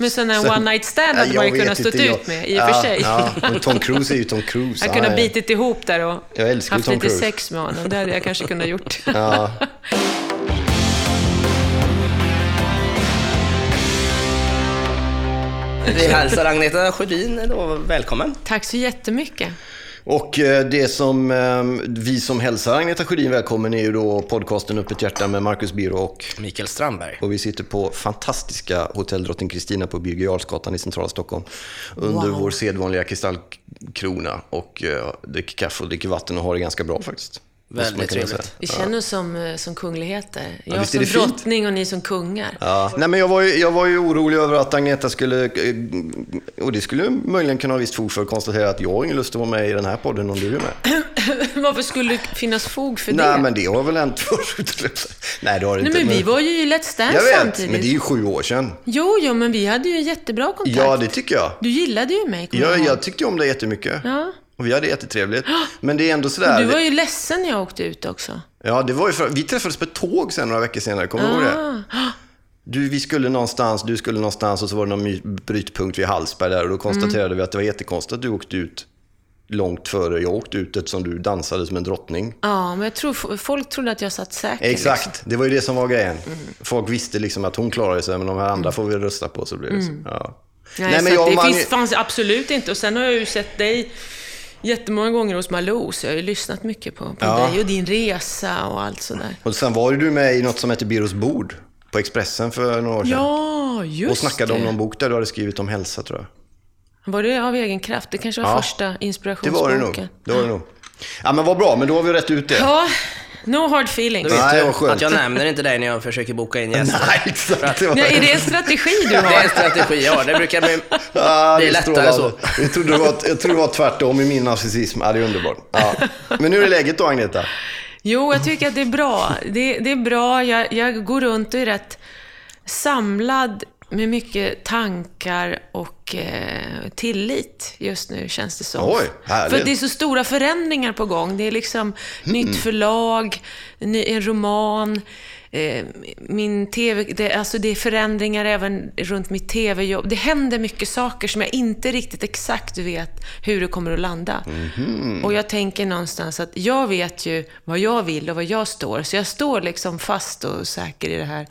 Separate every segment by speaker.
Speaker 1: Men här
Speaker 2: Sen-
Speaker 1: one night stand hade man ju
Speaker 2: jag
Speaker 1: kunnat stått ut med, i och
Speaker 2: ja,
Speaker 1: för sig.
Speaker 2: Ja, men Tom Cruise är ju Tom Cruise.
Speaker 1: Jag
Speaker 2: Han
Speaker 1: kunde ha bitit ihop där och haft
Speaker 2: Tom
Speaker 1: lite
Speaker 2: Cruise.
Speaker 1: sex med honom. Det hade jag kanske kunnat gjort.
Speaker 2: Ja.
Speaker 3: Vi hälsar Agneta Sjödin välkommen.
Speaker 1: Tack så jättemycket.
Speaker 2: Och eh, det som eh, vi som hälsar Agneta Sjödin välkommen är ju då podcasten Öppet hjärta med Marcus Biro och,
Speaker 3: Mikael Strandberg.
Speaker 2: och vi sitter på fantastiska Hotell Drottning Kristina på Birger Jarlsgatan i centrala Stockholm under
Speaker 1: Wow.
Speaker 2: vår sedvanliga kristallkrona och eh, dricker kaffe och dricker vatten och har det ganska bra faktiskt.
Speaker 3: Väldigt trevligt.
Speaker 1: Vi känner oss som, eh, som kungligheter. Jag
Speaker 2: är
Speaker 1: som drottning och ni som kungar.
Speaker 2: Ja. Nej, men jag, var ju, jag var ju orolig över att Agneta skulle, eh, och det skulle möjligen kunna ha visst fog för att konstatera att jag har ingen lust att vara med i den här podden om du är med.
Speaker 1: Varför skulle det finnas fog för det?
Speaker 2: Nej, men det har väl hänt förut. Nej, det har det
Speaker 1: Nej,
Speaker 2: inte.
Speaker 1: men vi var ju i Let's Dance
Speaker 2: Jag vet,
Speaker 1: samtidigt.
Speaker 2: men det är ju sju år sedan.
Speaker 1: Jo, jo, men vi hade ju en jättebra kontakt.
Speaker 2: Ja, det tycker jag.
Speaker 1: Du gillade ju mig,
Speaker 2: Jag,
Speaker 1: ihåg.
Speaker 2: jag tyckte om dig jättemycket.
Speaker 1: Ja.
Speaker 2: Och vi hade jättetrevligt. Men det är ändå sådär.
Speaker 1: Du var ju ledsen när jag åkte ut också.
Speaker 2: Ja, det var ju för... Vi träffades på ett tåg sen några veckor senare. Kommer du ihåg det?
Speaker 1: Ah.
Speaker 2: Du, vi skulle någonstans, du skulle någonstans och så var det någon brytpunkt vid Hallsberg där och då konstaterade
Speaker 1: Mm.
Speaker 2: vi att det var jättekonstigt att du åkte ut långt före jag åkte ut eftersom du dansade som en drottning.
Speaker 1: Ja, men jag tror folk trodde att jag satt säker. liksom.
Speaker 2: Exakt, det var ju det som var grejen.
Speaker 1: Mm.
Speaker 2: Folk visste liksom att hon klarade sig, men de här andra får vi rösta på så blir det så. Ja.
Speaker 1: Nej,
Speaker 2: Nej, men jag
Speaker 1: det
Speaker 2: Mange-
Speaker 1: finns, fanns absolut inte. Och sen har jag ju sett dig jättemånga gånger hos Malou, så jag har ju lyssnat mycket på, på
Speaker 2: Ja.
Speaker 1: dig och din resa och allt sådär.
Speaker 2: Och sen var ju du med i något som heter Biros bord på Expressen för några år sedan.
Speaker 1: Ja, just
Speaker 2: och snackade
Speaker 1: det.
Speaker 2: om någon bok där du hade skrivit om hälsa tror jag.
Speaker 1: Var det av egen kraft? Det kanske var
Speaker 2: Ja.
Speaker 1: första
Speaker 2: Det
Speaker 1: inspirationsboken.
Speaker 2: var det nog. Det var det nog. Ja men vad bra, men då har vi rätt ut det.
Speaker 1: Ja, no hard feelings.
Speaker 2: Nej, vad skönt.
Speaker 3: att jag nämner inte dig när jag försöker boka in gäster.
Speaker 2: Nej, exakt. Det var...
Speaker 1: Är det en strategi du
Speaker 3: Det är
Speaker 1: har?
Speaker 3: en strategi jag har. Det brukar bli,
Speaker 2: Ja,
Speaker 3: bli lättare så.
Speaker 2: Jag trodde det var, jag trodde det var tvärtom i min narcissism. Ja, det är underbart. Ja. Men hur är läget då, Agneta?
Speaker 1: Jo, jag tycker att det är bra. Det, det är bra. Jag, jag går runt och är rätt samlad med mycket tankar och eh, tillit just nu, känns det som.
Speaker 2: Oj, härligt.
Speaker 1: För det är så stora förändringar på gång. Det är liksom nytt förlag, ny- en roman, eh, min TV... Det, alltså det är förändringar även runt mitt TV-jobb. Det händer mycket saker som jag inte riktigt exakt vet hur det kommer att landa. Och jag tänker någonstans att jag vet ju vad jag vill och vad jag står. Så jag står liksom fast och säker i det här.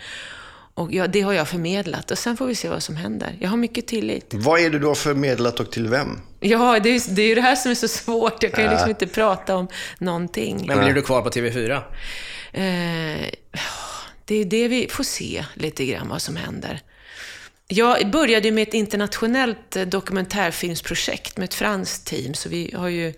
Speaker 1: Och jag, det har jag förmedlat. Och sen får vi se vad som händer. Jag har mycket tillit.
Speaker 2: Vad är det du har förmedlat och till vem?
Speaker 1: Ja, det är, det är ju det här som är så svårt. Jag kan ju liksom inte prata om någonting.
Speaker 3: men blir du kvar på TV4?
Speaker 1: Eh, det är det vi får se lite grann vad som händer. Jag började ju med ett internationellt eh, dokumentärfilmsprojekt med ett franskt team, så vi har ju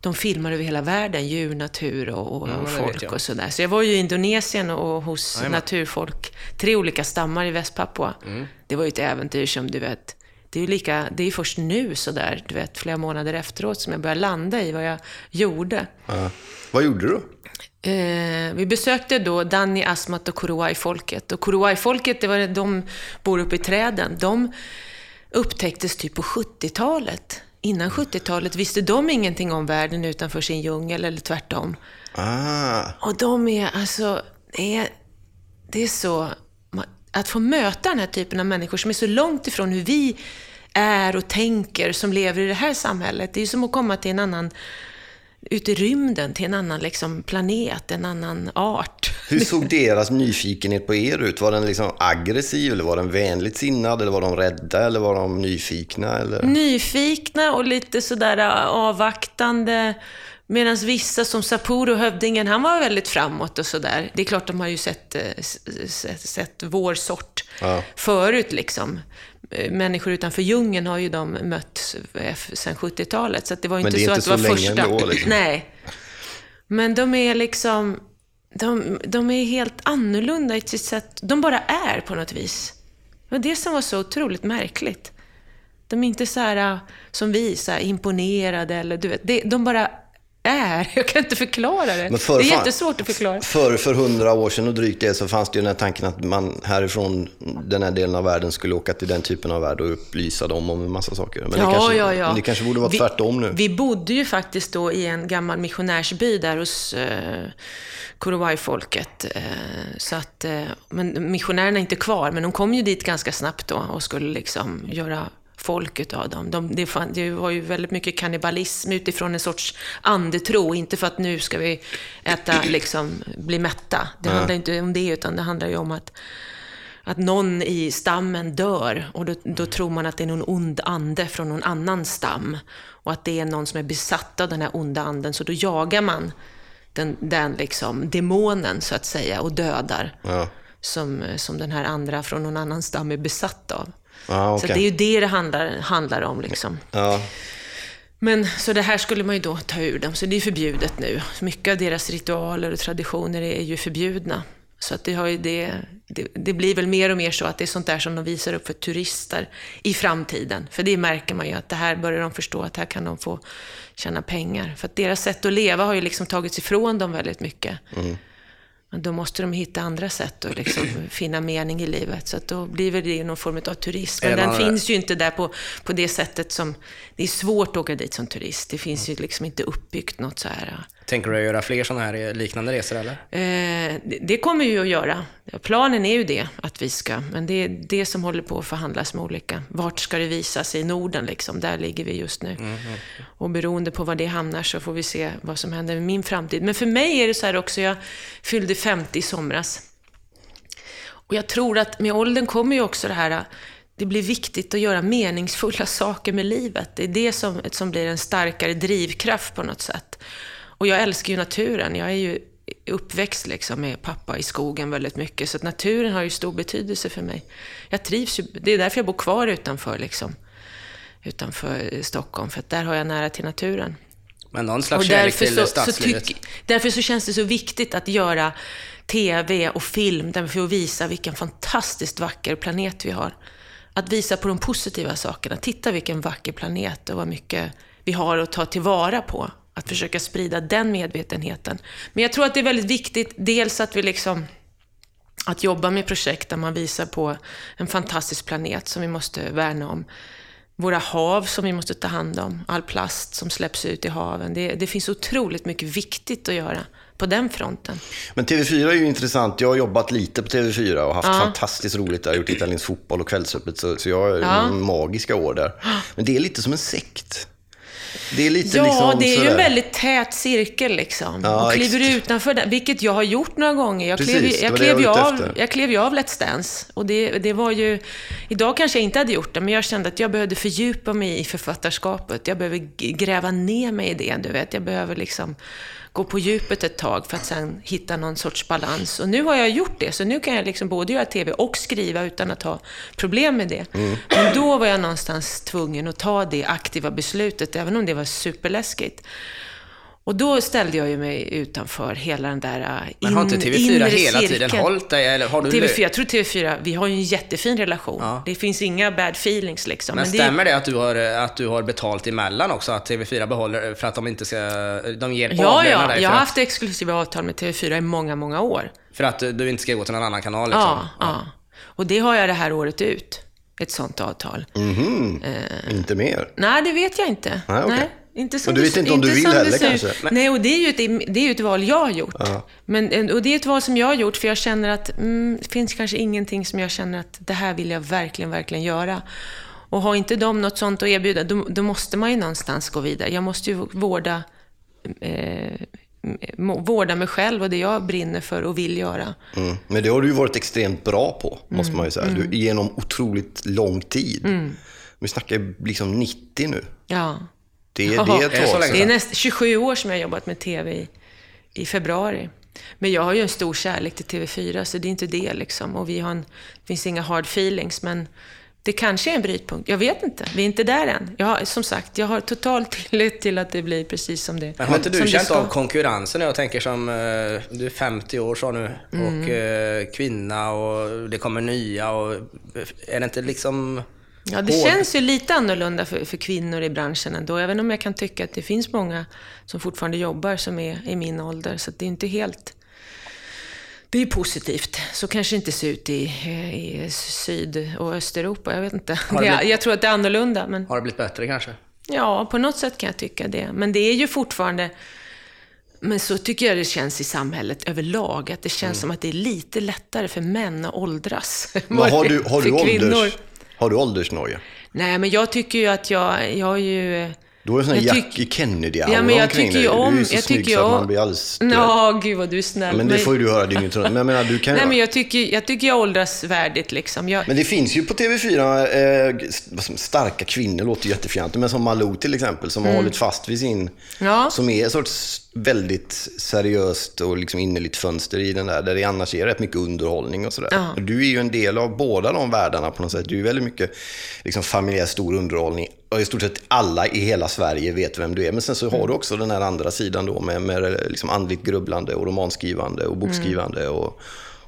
Speaker 1: de filmar över hela världen, djur, natur och, och,
Speaker 3: Ja,
Speaker 1: folk och sådär. Så jag var ju i Indonesien och hos
Speaker 3: Jajamän.
Speaker 1: naturfolk, tre olika stammar i Västpapua.
Speaker 3: Mm.
Speaker 1: Det var ju ett äventyr som du vet, det är ju lika, det är först nu sådär, du vet, flera månader efteråt som jag börjar landa i vad jag gjorde.
Speaker 2: Ja. Vad gjorde du?
Speaker 1: Eh, vi besökte då Dani, Asmat och Kuruai-folket. Och Kuruai-folket, det var det, de bor uppe i träden. De upptäcktes typ på 70-talet. Innan 70-talet visste de ingenting om världen utanför sin djungel, eller tvärtom.
Speaker 2: Ah,
Speaker 1: Och de är alltså, det är, det är så, att få möta den här typen av människor som är så långt ifrån hur vi är och tänker som lever i det här samhället. Det är ju som att komma till en annan, ut i rymden, till en annan liksom planet, en annan art.
Speaker 2: hur såg deras nyfikenhet på er ut? Var den liksom aggressiv eller var den vänligt sinnad? Eller var de rädda eller var de nyfikna? Eller?
Speaker 1: Nyfikna och lite sådär äh, avvaktande. Medan vissa som Sapporo, hövdingen, han var väldigt framåt och sådär. Det är klart, de har ju sett, s- sett, sett vår sort
Speaker 2: Ja.
Speaker 1: förut liksom. Eh, Människor utanför djungeln har ju de mött sedan 70-talet. Så det var ju inte så
Speaker 2: inte
Speaker 1: att det var första.
Speaker 2: ändå, liksom.
Speaker 1: Nej. Men de är liksom... De, de är helt annorlunda i sitt sätt. De bara är på något vis. Det var det som var så otroligt märkligt. De är inte så här äh, som vi, så här imponerade eller du vet. De bara är. Jag kan inte förklara det.
Speaker 2: För
Speaker 1: det är jättesvårt att förklara.
Speaker 2: För, för hundra år sedan och drygt det så fanns det ju den här tanken att man härifrån den här delen av världen skulle åka till den typen av värld och upplysa dem om en massa saker. Men det,
Speaker 1: Ja,
Speaker 2: kanske,
Speaker 1: ja, ja.
Speaker 2: men det kanske borde vara
Speaker 1: Vi-
Speaker 2: tvärtom nu.
Speaker 1: Vi bodde ju faktiskt då i en gammal missionärsby där hos eh, Korowai-folket. Eh, så att, eh, men missionärerna är inte kvar, men de kom ju dit ganska snabbt då och skulle liksom göra folk utav dem. De, det, fan, det var ju väldigt mycket kannibalism utifrån en sorts andetro, inte för att nu ska vi äta, liksom, bli mätta. Det handlar inte om det, utan det handlar ju om att att någon i stammen dör och då, då tror man att det är någon ond ande från någon annan stam. Och att det är någon som är besatt av den här onda anden, så då jagar man den, den liksom, demonen så att säga och dödar.
Speaker 2: Ja.
Speaker 1: Som, som den här andra från någon annan stam är besatt av.
Speaker 2: Ja,
Speaker 1: Så
Speaker 2: okej.
Speaker 1: det är ju det det handlar, handlar om. Liksom.
Speaker 2: Ja.
Speaker 1: Men så det här skulle man ju då ta ur dem, så det är förbjudet nu. Mycket av deras ritualer och traditioner är ju förbjudna. Så att det, har ju det, det, det blir väl mer och mer så att det är sånt där som de visar upp för turister i framtiden. För det märker man ju att det här börjar de förstå att här kan de få tjäna pengar. För att deras sätt att leva har ju liksom tagits ifrån dem väldigt mycket. Men då måste de hitta andra sätt att liksom finna mening i livet. Så då blir väl det någon form av turism. Men den finns ju inte där på, på det sättet som... Det är svårt att åka dit som turist. Det finns ju liksom inte uppbyggt något så här...
Speaker 3: Tänker du göra fler sådana här liknande resor eller?
Speaker 1: Eh, det, det kommer ju att göra. Planen är ju det, att vi ska. Men det är det som håller på att förhandlas med olika. Vart ska det visas i Norden liksom? Där ligger vi just nu. Och beroende på var det hamnar så får vi se vad som händer med min framtid. Men för mig är det så här också, jag fyllde 50 i somras. Och jag tror att med åldern kommer ju också det här, det blir viktigt att göra meningsfulla saker med livet. Det är det som, som blir en starkare drivkraft på något sätt. Och jag älskar ju naturen. Jag är ju uppväxt liksom med pappa i skogen väldigt mycket, så att naturen har ju stor betydelse för mig. Jag trivs ju, det är därför jag bor kvar utanför, liksom, utanför Stockholm, för att där har jag nära till naturen.
Speaker 3: Men någon slags
Speaker 1: Och
Speaker 3: kärlek
Speaker 1: därför
Speaker 3: till
Speaker 1: så, så,
Speaker 3: stadslivet?
Speaker 1: tyck, därför så känns det så viktigt att göra TV och film där vi får visa vilken fantastiskt vacker planet vi har. Att visa på de positiva sakerna. Titta vilken vacker planet och vad mycket vi har att ta tillvara på. Att försöka sprida den medvetenheten. Men jag tror att det är väldigt viktigt, dels att vi liksom att jobba med projekt där man visar på en fantastisk planet som vi måste värna om. Våra hav som vi måste ta hand om, all plast som släpps ut i haven. Det, det finns otroligt mycket viktigt att göra på den fronten.
Speaker 2: Men TV4 är ju intressant. Jag har jobbat lite på TV4 och haft fantastiskt roligt där. Gjort italiensk fotboll och Kvällsöppet. Så, så jag har
Speaker 1: Ja.
Speaker 2: magiska år där. Men det är lite som en sekt. Det är lite
Speaker 1: Ja,
Speaker 2: liksom
Speaker 1: det är ju en väldigt tät cirkel liksom.
Speaker 2: Ja,
Speaker 1: och kliver du utanför den, vilket jag har gjort några gånger. Jag
Speaker 2: Precis,
Speaker 1: klev, jag
Speaker 2: det
Speaker 1: klev,
Speaker 2: jag var
Speaker 1: av, jag klev ju av Let's Dance. Och det, det var ju... Idag kanske jag inte hade gjort det, men jag kände att jag behövde fördjupa mig i författarskapet. Jag behöver gräva ner mig i det, du vet. Jag behöver liksom gå på djupet ett tag för att sen hitta någon sorts balans. Och nu har jag gjort det, så nu kan jag liksom både göra TV och skriva utan att ha problem med det.
Speaker 2: Mm.
Speaker 1: Men då var jag någonstans tvungen att ta det aktiva beslutet, även om det var superläskigt. Och då ställde jag ju mig utanför hela den där äh,
Speaker 3: Men har inte
Speaker 1: in-
Speaker 3: TV4
Speaker 1: inre
Speaker 3: hela tiden
Speaker 1: cirkeln.
Speaker 3: hållit dig? Eller har du
Speaker 1: TV4, jag tror TV4, vi har ju en jättefin relation.
Speaker 3: Ja.
Speaker 1: Det finns inga bad feelings liksom.
Speaker 3: Men
Speaker 1: det-
Speaker 3: stämmer det att du, har, att du har betalt emellan också? Att TV4 behåller för att de inte ska... De ger
Speaker 1: Ja, ja.
Speaker 3: dig
Speaker 1: Jag har
Speaker 3: att,
Speaker 1: haft exklusiva avtal med TV4 i många, många år.
Speaker 3: för att du inte ska gå till någon annan kanal liksom.
Speaker 1: Ja, ja. Och det har jag det här året ut. Ett sånt avtal.
Speaker 2: Mhm. Inte mer.
Speaker 1: Nej, det vet jag inte.
Speaker 2: Nej, okej.
Speaker 1: Inte som
Speaker 2: Och du vet inte om du vill heller kanske?
Speaker 1: Nej, och det är ju ett, det är ett val jag har gjort. Men, och det är ett val som jag har gjort för jag känner att mm, det finns kanske ingenting som jag känner att det här vill jag verkligen, verkligen göra. Och har inte de något sånt att erbjuda, då, då måste man ju någonstans gå vidare. Jag måste ju vårda, eh, vårda mig själv och det jag brinner för och vill göra.
Speaker 2: Mm. Men det har du ju varit extremt bra på, måste
Speaker 1: Mm.
Speaker 2: man ju säga. Du, genom otroligt lång tid. Vi snackar liksom 90 nu.
Speaker 1: Ja.
Speaker 2: Det, det är ett tag
Speaker 1: Det är näst 27 år som jag har jobbat med TV i, i februari. Men jag har ju en stor kärlek till TV4, så det är inte det liksom. Och vi har en, det finns inga hard feelings, men det kanske är en brytpunkt. Jag vet inte. Vi är inte där än. Jag har, som sagt, jag har total tillit till att det blir precis som det
Speaker 3: Men har inte du känt av konkurrensen? Jag tänker som, eh, du är 50 år sa nu,
Speaker 1: Mm.
Speaker 3: och eh, kvinna och det kommer nya och är det inte liksom
Speaker 1: Ja, det
Speaker 2: hård.
Speaker 1: känns ju lite annorlunda för, för kvinnor i branschen ändå, även om jag kan tycka att det finns många som fortfarande jobbar som är i min ålder, så det är inte helt... Det är positivt. Så kanske det inte ser ut i, i Syd och Östeuropa, jag vet inte.
Speaker 3: Blivit-
Speaker 1: jag tror att det är annorlunda, men
Speaker 3: Har det blivit bättre kanske?
Speaker 1: ja, på något sätt kan jag tycka det. Men det är ju fortfarande... Men så tycker jag det känns i samhället överlag, att det känns som att det är lite lättare för män att åldras.
Speaker 2: Men har du, har du,
Speaker 1: för kvinnor.
Speaker 2: ålders, har du åldersnoja?
Speaker 1: Nej, men jag tycker ju att jag, jag har ju...
Speaker 2: Du har ju sån här
Speaker 1: tyck-
Speaker 2: Kennedy-aura
Speaker 1: Ja, men jag tycker ju
Speaker 2: Du är
Speaker 1: om...
Speaker 2: så
Speaker 1: jag
Speaker 2: snygg så att
Speaker 1: om...
Speaker 2: man blir alldeles...
Speaker 1: Ja, gud vad du är snäll.
Speaker 2: Men det får ju du höra dygnet runt. Men jag menar, du kan ju...
Speaker 1: Nej, men jag tycker, jag tycker jag åldras värdigt liksom. Jag,
Speaker 2: Men det finns ju på TV4 eh, starka kvinnor, låter jättefjantigt, men som Malou till exempel, som har hållit fast vid sin...
Speaker 1: Mm. Ja.
Speaker 2: Som är ett sorts väldigt seriöst och liksom innerligt fönster i den där, där det annars är rätt mycket underhållning och sådär.
Speaker 1: Ja.
Speaker 2: Du är ju en del av båda de världarna på något sätt. Du är väldigt mycket liksom, familjär stor underhållning. I stort sett alla i hela Sverige vet vem du är. Men sen så har du också den här andra sidan då med, med liksom andligt grubblande och romanskrivande och bokskrivande och,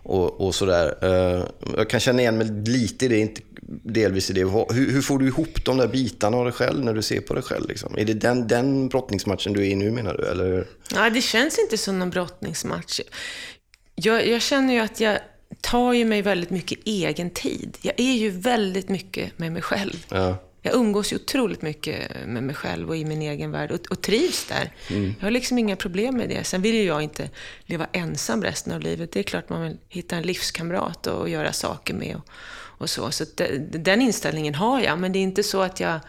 Speaker 2: och, och sådär. Eh, Jag kan känna igen mig lite i det, inte delvis i det. Hur, hur får du ihop de där bitarna av dig själv när du ser på dig själv? Liksom? Är det den, den brottningsmatchen du är i nu menar du? Eller?
Speaker 1: ja, det känns inte som någon brottningsmatch. Jag, jag känner ju att jag tar ju mig väldigt mycket egen tid. Jag är ju väldigt mycket med mig själv.
Speaker 2: Ja.
Speaker 1: Jag umgås ju otroligt mycket med mig själv och i min egen värld och, och trivs där. Jag har liksom inga problem med det. Sen vill ju jag inte leva ensam resten av livet. Det är klart man vill hitta en livskamrat och, och göra saker med och, och så. Så det, den inställningen har jag, men det är inte så att jag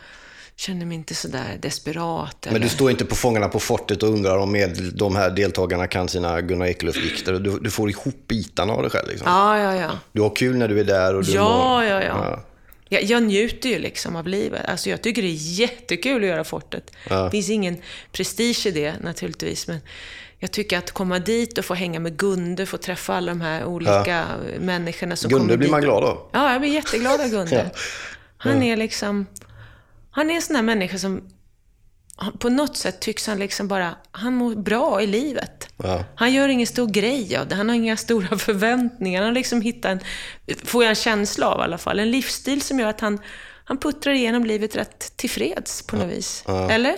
Speaker 1: känner mig inte sådär desperat.
Speaker 2: Men
Speaker 1: eller...
Speaker 2: du står inte på Fångarna på fortet och undrar om med, de här deltagarna kan sina Gunnar Ekelöf-dikter. Du, du får ihop bitarna av dig själv. Liksom.
Speaker 1: Ja, ja, ja.
Speaker 2: Du har kul när du är där. Och du
Speaker 1: Ja,
Speaker 2: mår-
Speaker 1: ja, ja. Jag, jag njuter ju liksom av livet. Alltså jag tycker det är jättekul att göra fortet. Det finns ingen prestige i det naturligtvis, men jag tycker att komma dit och få hänga med Gunde, få träffa alla de här olika människorna som
Speaker 2: Gunde
Speaker 1: kommer
Speaker 2: blir
Speaker 1: dit.
Speaker 2: man glad av.
Speaker 1: Ja, jag blir jätteglad av Gunde.
Speaker 2: Ja.
Speaker 1: Han är liksom... Han är en sån här människa som... På något sätt tycks han liksom bara... Han mår bra i livet.
Speaker 2: Ja.
Speaker 1: Han gör ingen stor grej av det. Han har inga stora förväntningar. Han har liksom hittat en... Får jag en känsla av i alla fall. En livsstil som gör att han... Han puttrar igenom livet rätt tillfreds på något vis. Eller?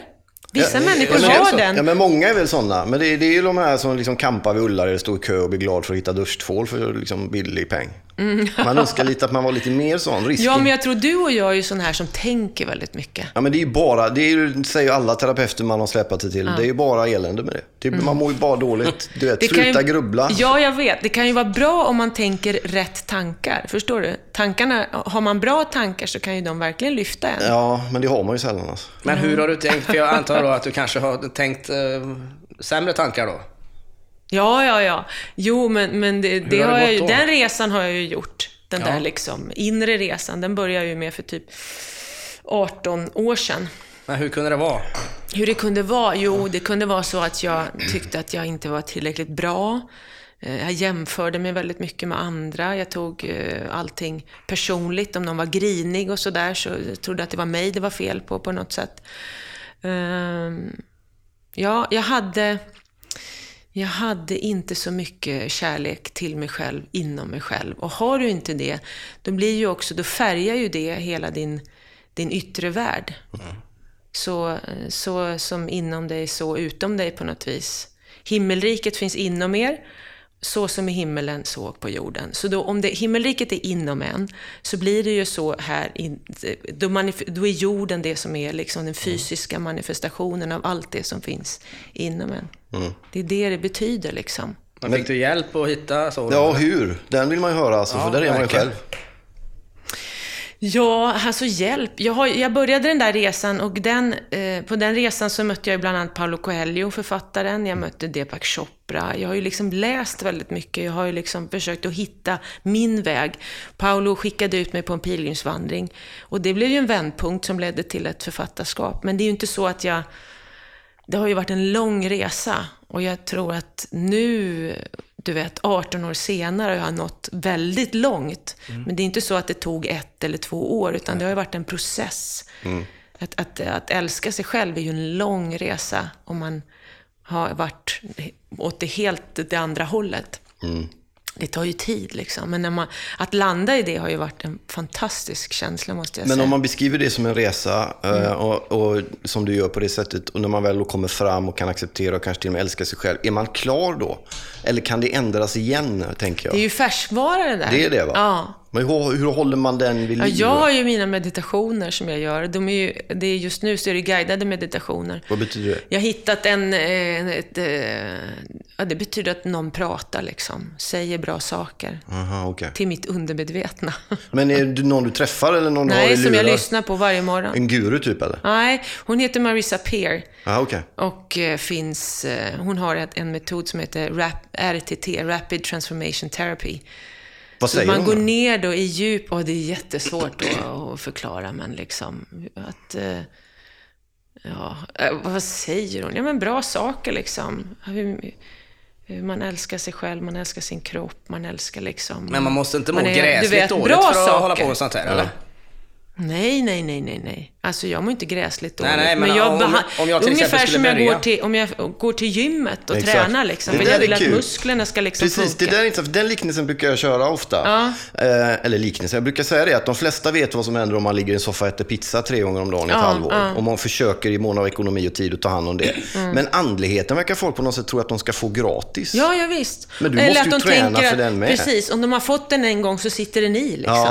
Speaker 1: Vissa
Speaker 2: Ja,
Speaker 1: människor
Speaker 2: ja, men-
Speaker 1: har den.
Speaker 2: Ja, men många är väl sådana. Men det, det är ju de här som liksom kampar vid Ullared, står i kö och blir glad för att hitta duschtvål för liksom billig peng. Man önskar lite att man var lite mer sån. Risky.
Speaker 1: Mm. Ja, men jag tror du och jag är ju sån här som tänker väldigt mycket.
Speaker 2: Ja, men det är ju bara, det är ju, säger ju alla terapeuter man har släpat sig till, det är ju bara elände med det. det Man mår ju bara dåligt. Du vet,
Speaker 1: Mm. Det
Speaker 2: sluta
Speaker 1: ju,
Speaker 2: grubbla.
Speaker 1: Ja, jag vet. Det kan ju vara bra om man tänker rätt tankar. Förstår du? Tankarna, har man bra tankar så kan ju de verkligen lyfta en.
Speaker 2: Ja, men det har man ju sällan alltså.
Speaker 3: Men hur har du tänkt? För jag antar då att du kanske har tänkt eh, sämre tankar då?
Speaker 1: Ja, ja, ja. Jo, men, men det, det
Speaker 3: har
Speaker 1: har jag ju, den resan har jag ju gjort. Den
Speaker 3: Ja.
Speaker 1: där liksom inre resan, den började jag ju med för typ 18 år sedan.
Speaker 3: Men hur kunde det vara?
Speaker 1: Hur det kunde vara? Jo, det kunde vara så att jag tyckte att jag inte var tillräckligt bra. Eh, Jag jämförde mig väldigt mycket med andra. Jag tog eh, allting personligt. Om någon var grinig och sådär så jag trodde att det var mig det var fel på, på något sätt. Ehm, Ja, jag hade... Jag hade inte så mycket kärlek till mig själv inom mig själv. Och har du inte det, då blir ju också, då färgar ju det hela din, din yttre värld. Så, så som inom dig, så utom dig på något vis. Himmelriket finns inom er, så som i himmelen, så på jorden. Så då, om det, himmelriket är inom en, så blir det ju så här, in, då, manif- då är jorden det som är liksom den fysiska manifestationen av allt det som finns inom en. Det är det det betyder liksom.
Speaker 3: Men fick du hjälp att hitta så?
Speaker 2: Ja, hur? Den vill man ju höra alltså,
Speaker 3: Ja,
Speaker 2: för där är man ju själv.
Speaker 1: Ja, alltså hjälp. Jag, har, jag började den där resan och den, eh, på den resan så mötte jag ju bland annat Paolo Coelho, författaren. Jag mötte Deepak Chopra. Jag har ju liksom läst väldigt mycket. Jag har ju liksom försökt att hitta min väg. Paolo skickade ut mig på en pilgrimsvandring. Och det blev ju en vändpunkt som ledde till ett författarskap. Men det är ju inte så att jag... Det har ju varit en lång resa. Och jag tror att nu, du vet, 18 år senare har jag nått väldigt långt. Men det är inte så att det tog ett eller två år, utan det har ju varit en process. Att, att, att älska sig själv är ju en lång resa om man har varit åt det helt det andra hållet. Det tar ju tid liksom. Men när man, att landa i det har ju varit en fantastisk känsla måste jag
Speaker 2: Men
Speaker 1: säga.
Speaker 2: om man beskriver det som en resa eh, och, och som du gör på det sättet och när man väl då kommer fram och kan acceptera och kanske till och med älska sig själv. Är man klar då? Eller kan det ändras igen, tänker jag?
Speaker 1: Det är ju färskvara det där.
Speaker 2: Det är det va?
Speaker 1: Ja.
Speaker 2: Men hur, hur håller man den vid
Speaker 1: Ja,
Speaker 2: liv?
Speaker 1: jag har ju mina meditationer som jag gör. De är ju, det är just nu så är det guidade meditationer.
Speaker 2: Vad betyder det?
Speaker 1: Jag har hittat en... eh, Ett, eh, ja, det betyder att någon pratar liksom. Säger bra saker.
Speaker 2: Aha, okej.
Speaker 1: Till mitt undermedvetna.
Speaker 2: Men är det någon du träffar eller någon
Speaker 1: Nej, som jag lyssnar på varje morgon.
Speaker 2: En guru typ eller?
Speaker 1: Nej, hon heter Marissa Peer.
Speaker 2: Ja, okej.
Speaker 1: Och eh, finns, hon har en metod som heter RTT, Rapid Transformation Therapy.
Speaker 2: Vad säger
Speaker 1: man går ner då i djup, och det är jättesvårt att, att förklara, men liksom att... eh, Ja, eh, vad säger hon? Ja, men bra saker liksom. Hur, hur man älskar sig själv, man älskar sin kropp, man älskar liksom...
Speaker 3: Men man måste inte må
Speaker 1: man är- du
Speaker 3: gräsligt
Speaker 1: vet,
Speaker 3: dåligt
Speaker 1: bra
Speaker 3: för att hålla
Speaker 1: saker.
Speaker 3: på med sånt här, eller?
Speaker 1: Nej, nej, nej, nej, nej. Alltså jag mår inte gräsligt dåligt.
Speaker 3: Nej, nej, men
Speaker 1: jag
Speaker 3: om- om jag till
Speaker 1: Ungefär som jag
Speaker 3: börja-
Speaker 1: går till, om jag går till gymmet och
Speaker 2: Exakt.
Speaker 1: tränar liksom.
Speaker 2: Det
Speaker 1: För
Speaker 2: där
Speaker 1: jag
Speaker 2: är
Speaker 1: vill att
Speaker 2: kul.
Speaker 1: musklerna ska liksom
Speaker 2: Precis,
Speaker 1: funka.
Speaker 2: det där är inte, den liknelsen brukar jag köra ofta.
Speaker 1: Ja.
Speaker 2: Eh, eller liknelsen, jag brukar säga det att de flesta vet vad som händer om man ligger i en soffa och äter pizza tre gånger om dagen i ett
Speaker 1: Ja,
Speaker 2: halvår.
Speaker 1: ja.
Speaker 2: Och man försöker i mån av ekonomi och tid att ta hand om det. Men andligheten verkar folk på något sätt tro att de ska få gratis.
Speaker 1: Ja, ja visst.
Speaker 2: Men du måste ju
Speaker 1: att de
Speaker 2: träna
Speaker 1: tänker
Speaker 2: för
Speaker 1: att-
Speaker 2: den med.
Speaker 1: Precis, om de har fått den en gång så sitter den i liksom.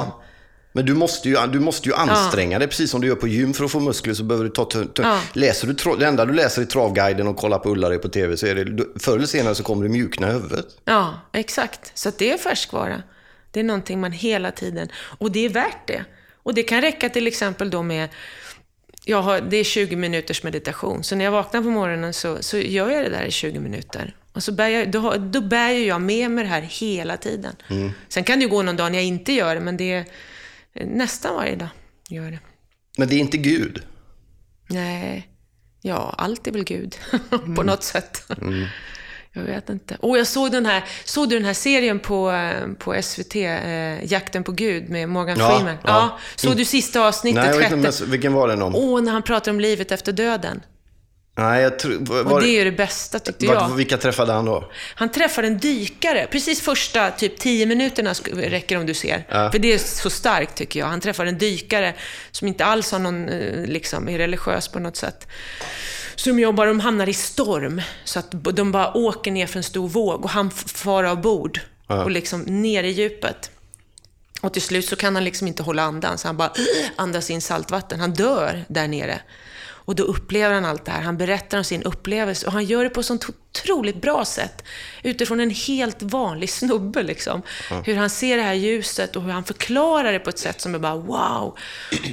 Speaker 2: Ja. Men du måste, ju, du måste ju anstränga dig, precis som du gör på gym för att få muskler så behöver du ta... ta, ta
Speaker 1: Ja.
Speaker 2: Läser du, det enda du läser i Travguiden och kollar på Ullared på TV så är det, förr eller senare så kommer du mjukna i huvudet.
Speaker 1: Ja, exakt. Så det är färskvara. Det är någonting man hela tiden... Och det är värt det. Och det kan räcka till exempel då med... Jag har, det är 20 minuters meditation. Så när jag vaknar på morgonen så, så gör jag det där i 20 minuter. Och så bär jag, då, då bär jag med mig det här hela tiden. Sen kan det ju gå någon dag när jag inte gör det, men det är nästan varje dag gör jag det.
Speaker 2: Men det är inte Gud.
Speaker 1: Nej, ja, allt är väl Gud på något sätt. Jag vet inte. Och jag såg den här, såg du den här serien på, eh, på SVT, eh, Jakten på Gud med Morgan
Speaker 2: Ja,
Speaker 1: Freeman?
Speaker 2: ja.
Speaker 1: Ja. Såg du sista avsnittet,
Speaker 2: Nej, jag vet inte, vilken var den om?
Speaker 1: Åh, när han pratar om livet efter döden.
Speaker 2: Nej, jag tror... Var,
Speaker 1: Och det är ju det bästa tyckte
Speaker 2: var,
Speaker 1: jag.
Speaker 2: vilka träffade han då?
Speaker 1: Han träffar en dykare, precis första typ 10 minuterna räcker om du ser.
Speaker 2: Ja.
Speaker 1: För det är så starkt tycker jag. Han träffar en dykare som inte alls har någon, eh, liksom, är religiös på något sätt. Som jobbar, de hamnar i storm. Så att de bara åker ner för en stor våg och han far av bord.
Speaker 2: Ja.
Speaker 1: Och liksom ner i djupet. Och till slut så kan han liksom inte hålla andan, så han bara andas in saltvatten. Han dör där nere. Och då upplever han allt det här. Han berättar om sin upplevelse och han gör det på ett sånt otroligt bra sätt. Utifrån en helt vanlig snubbe liksom. Hur han ser det här ljuset och hur han förklarar det på ett sätt som är bara wow.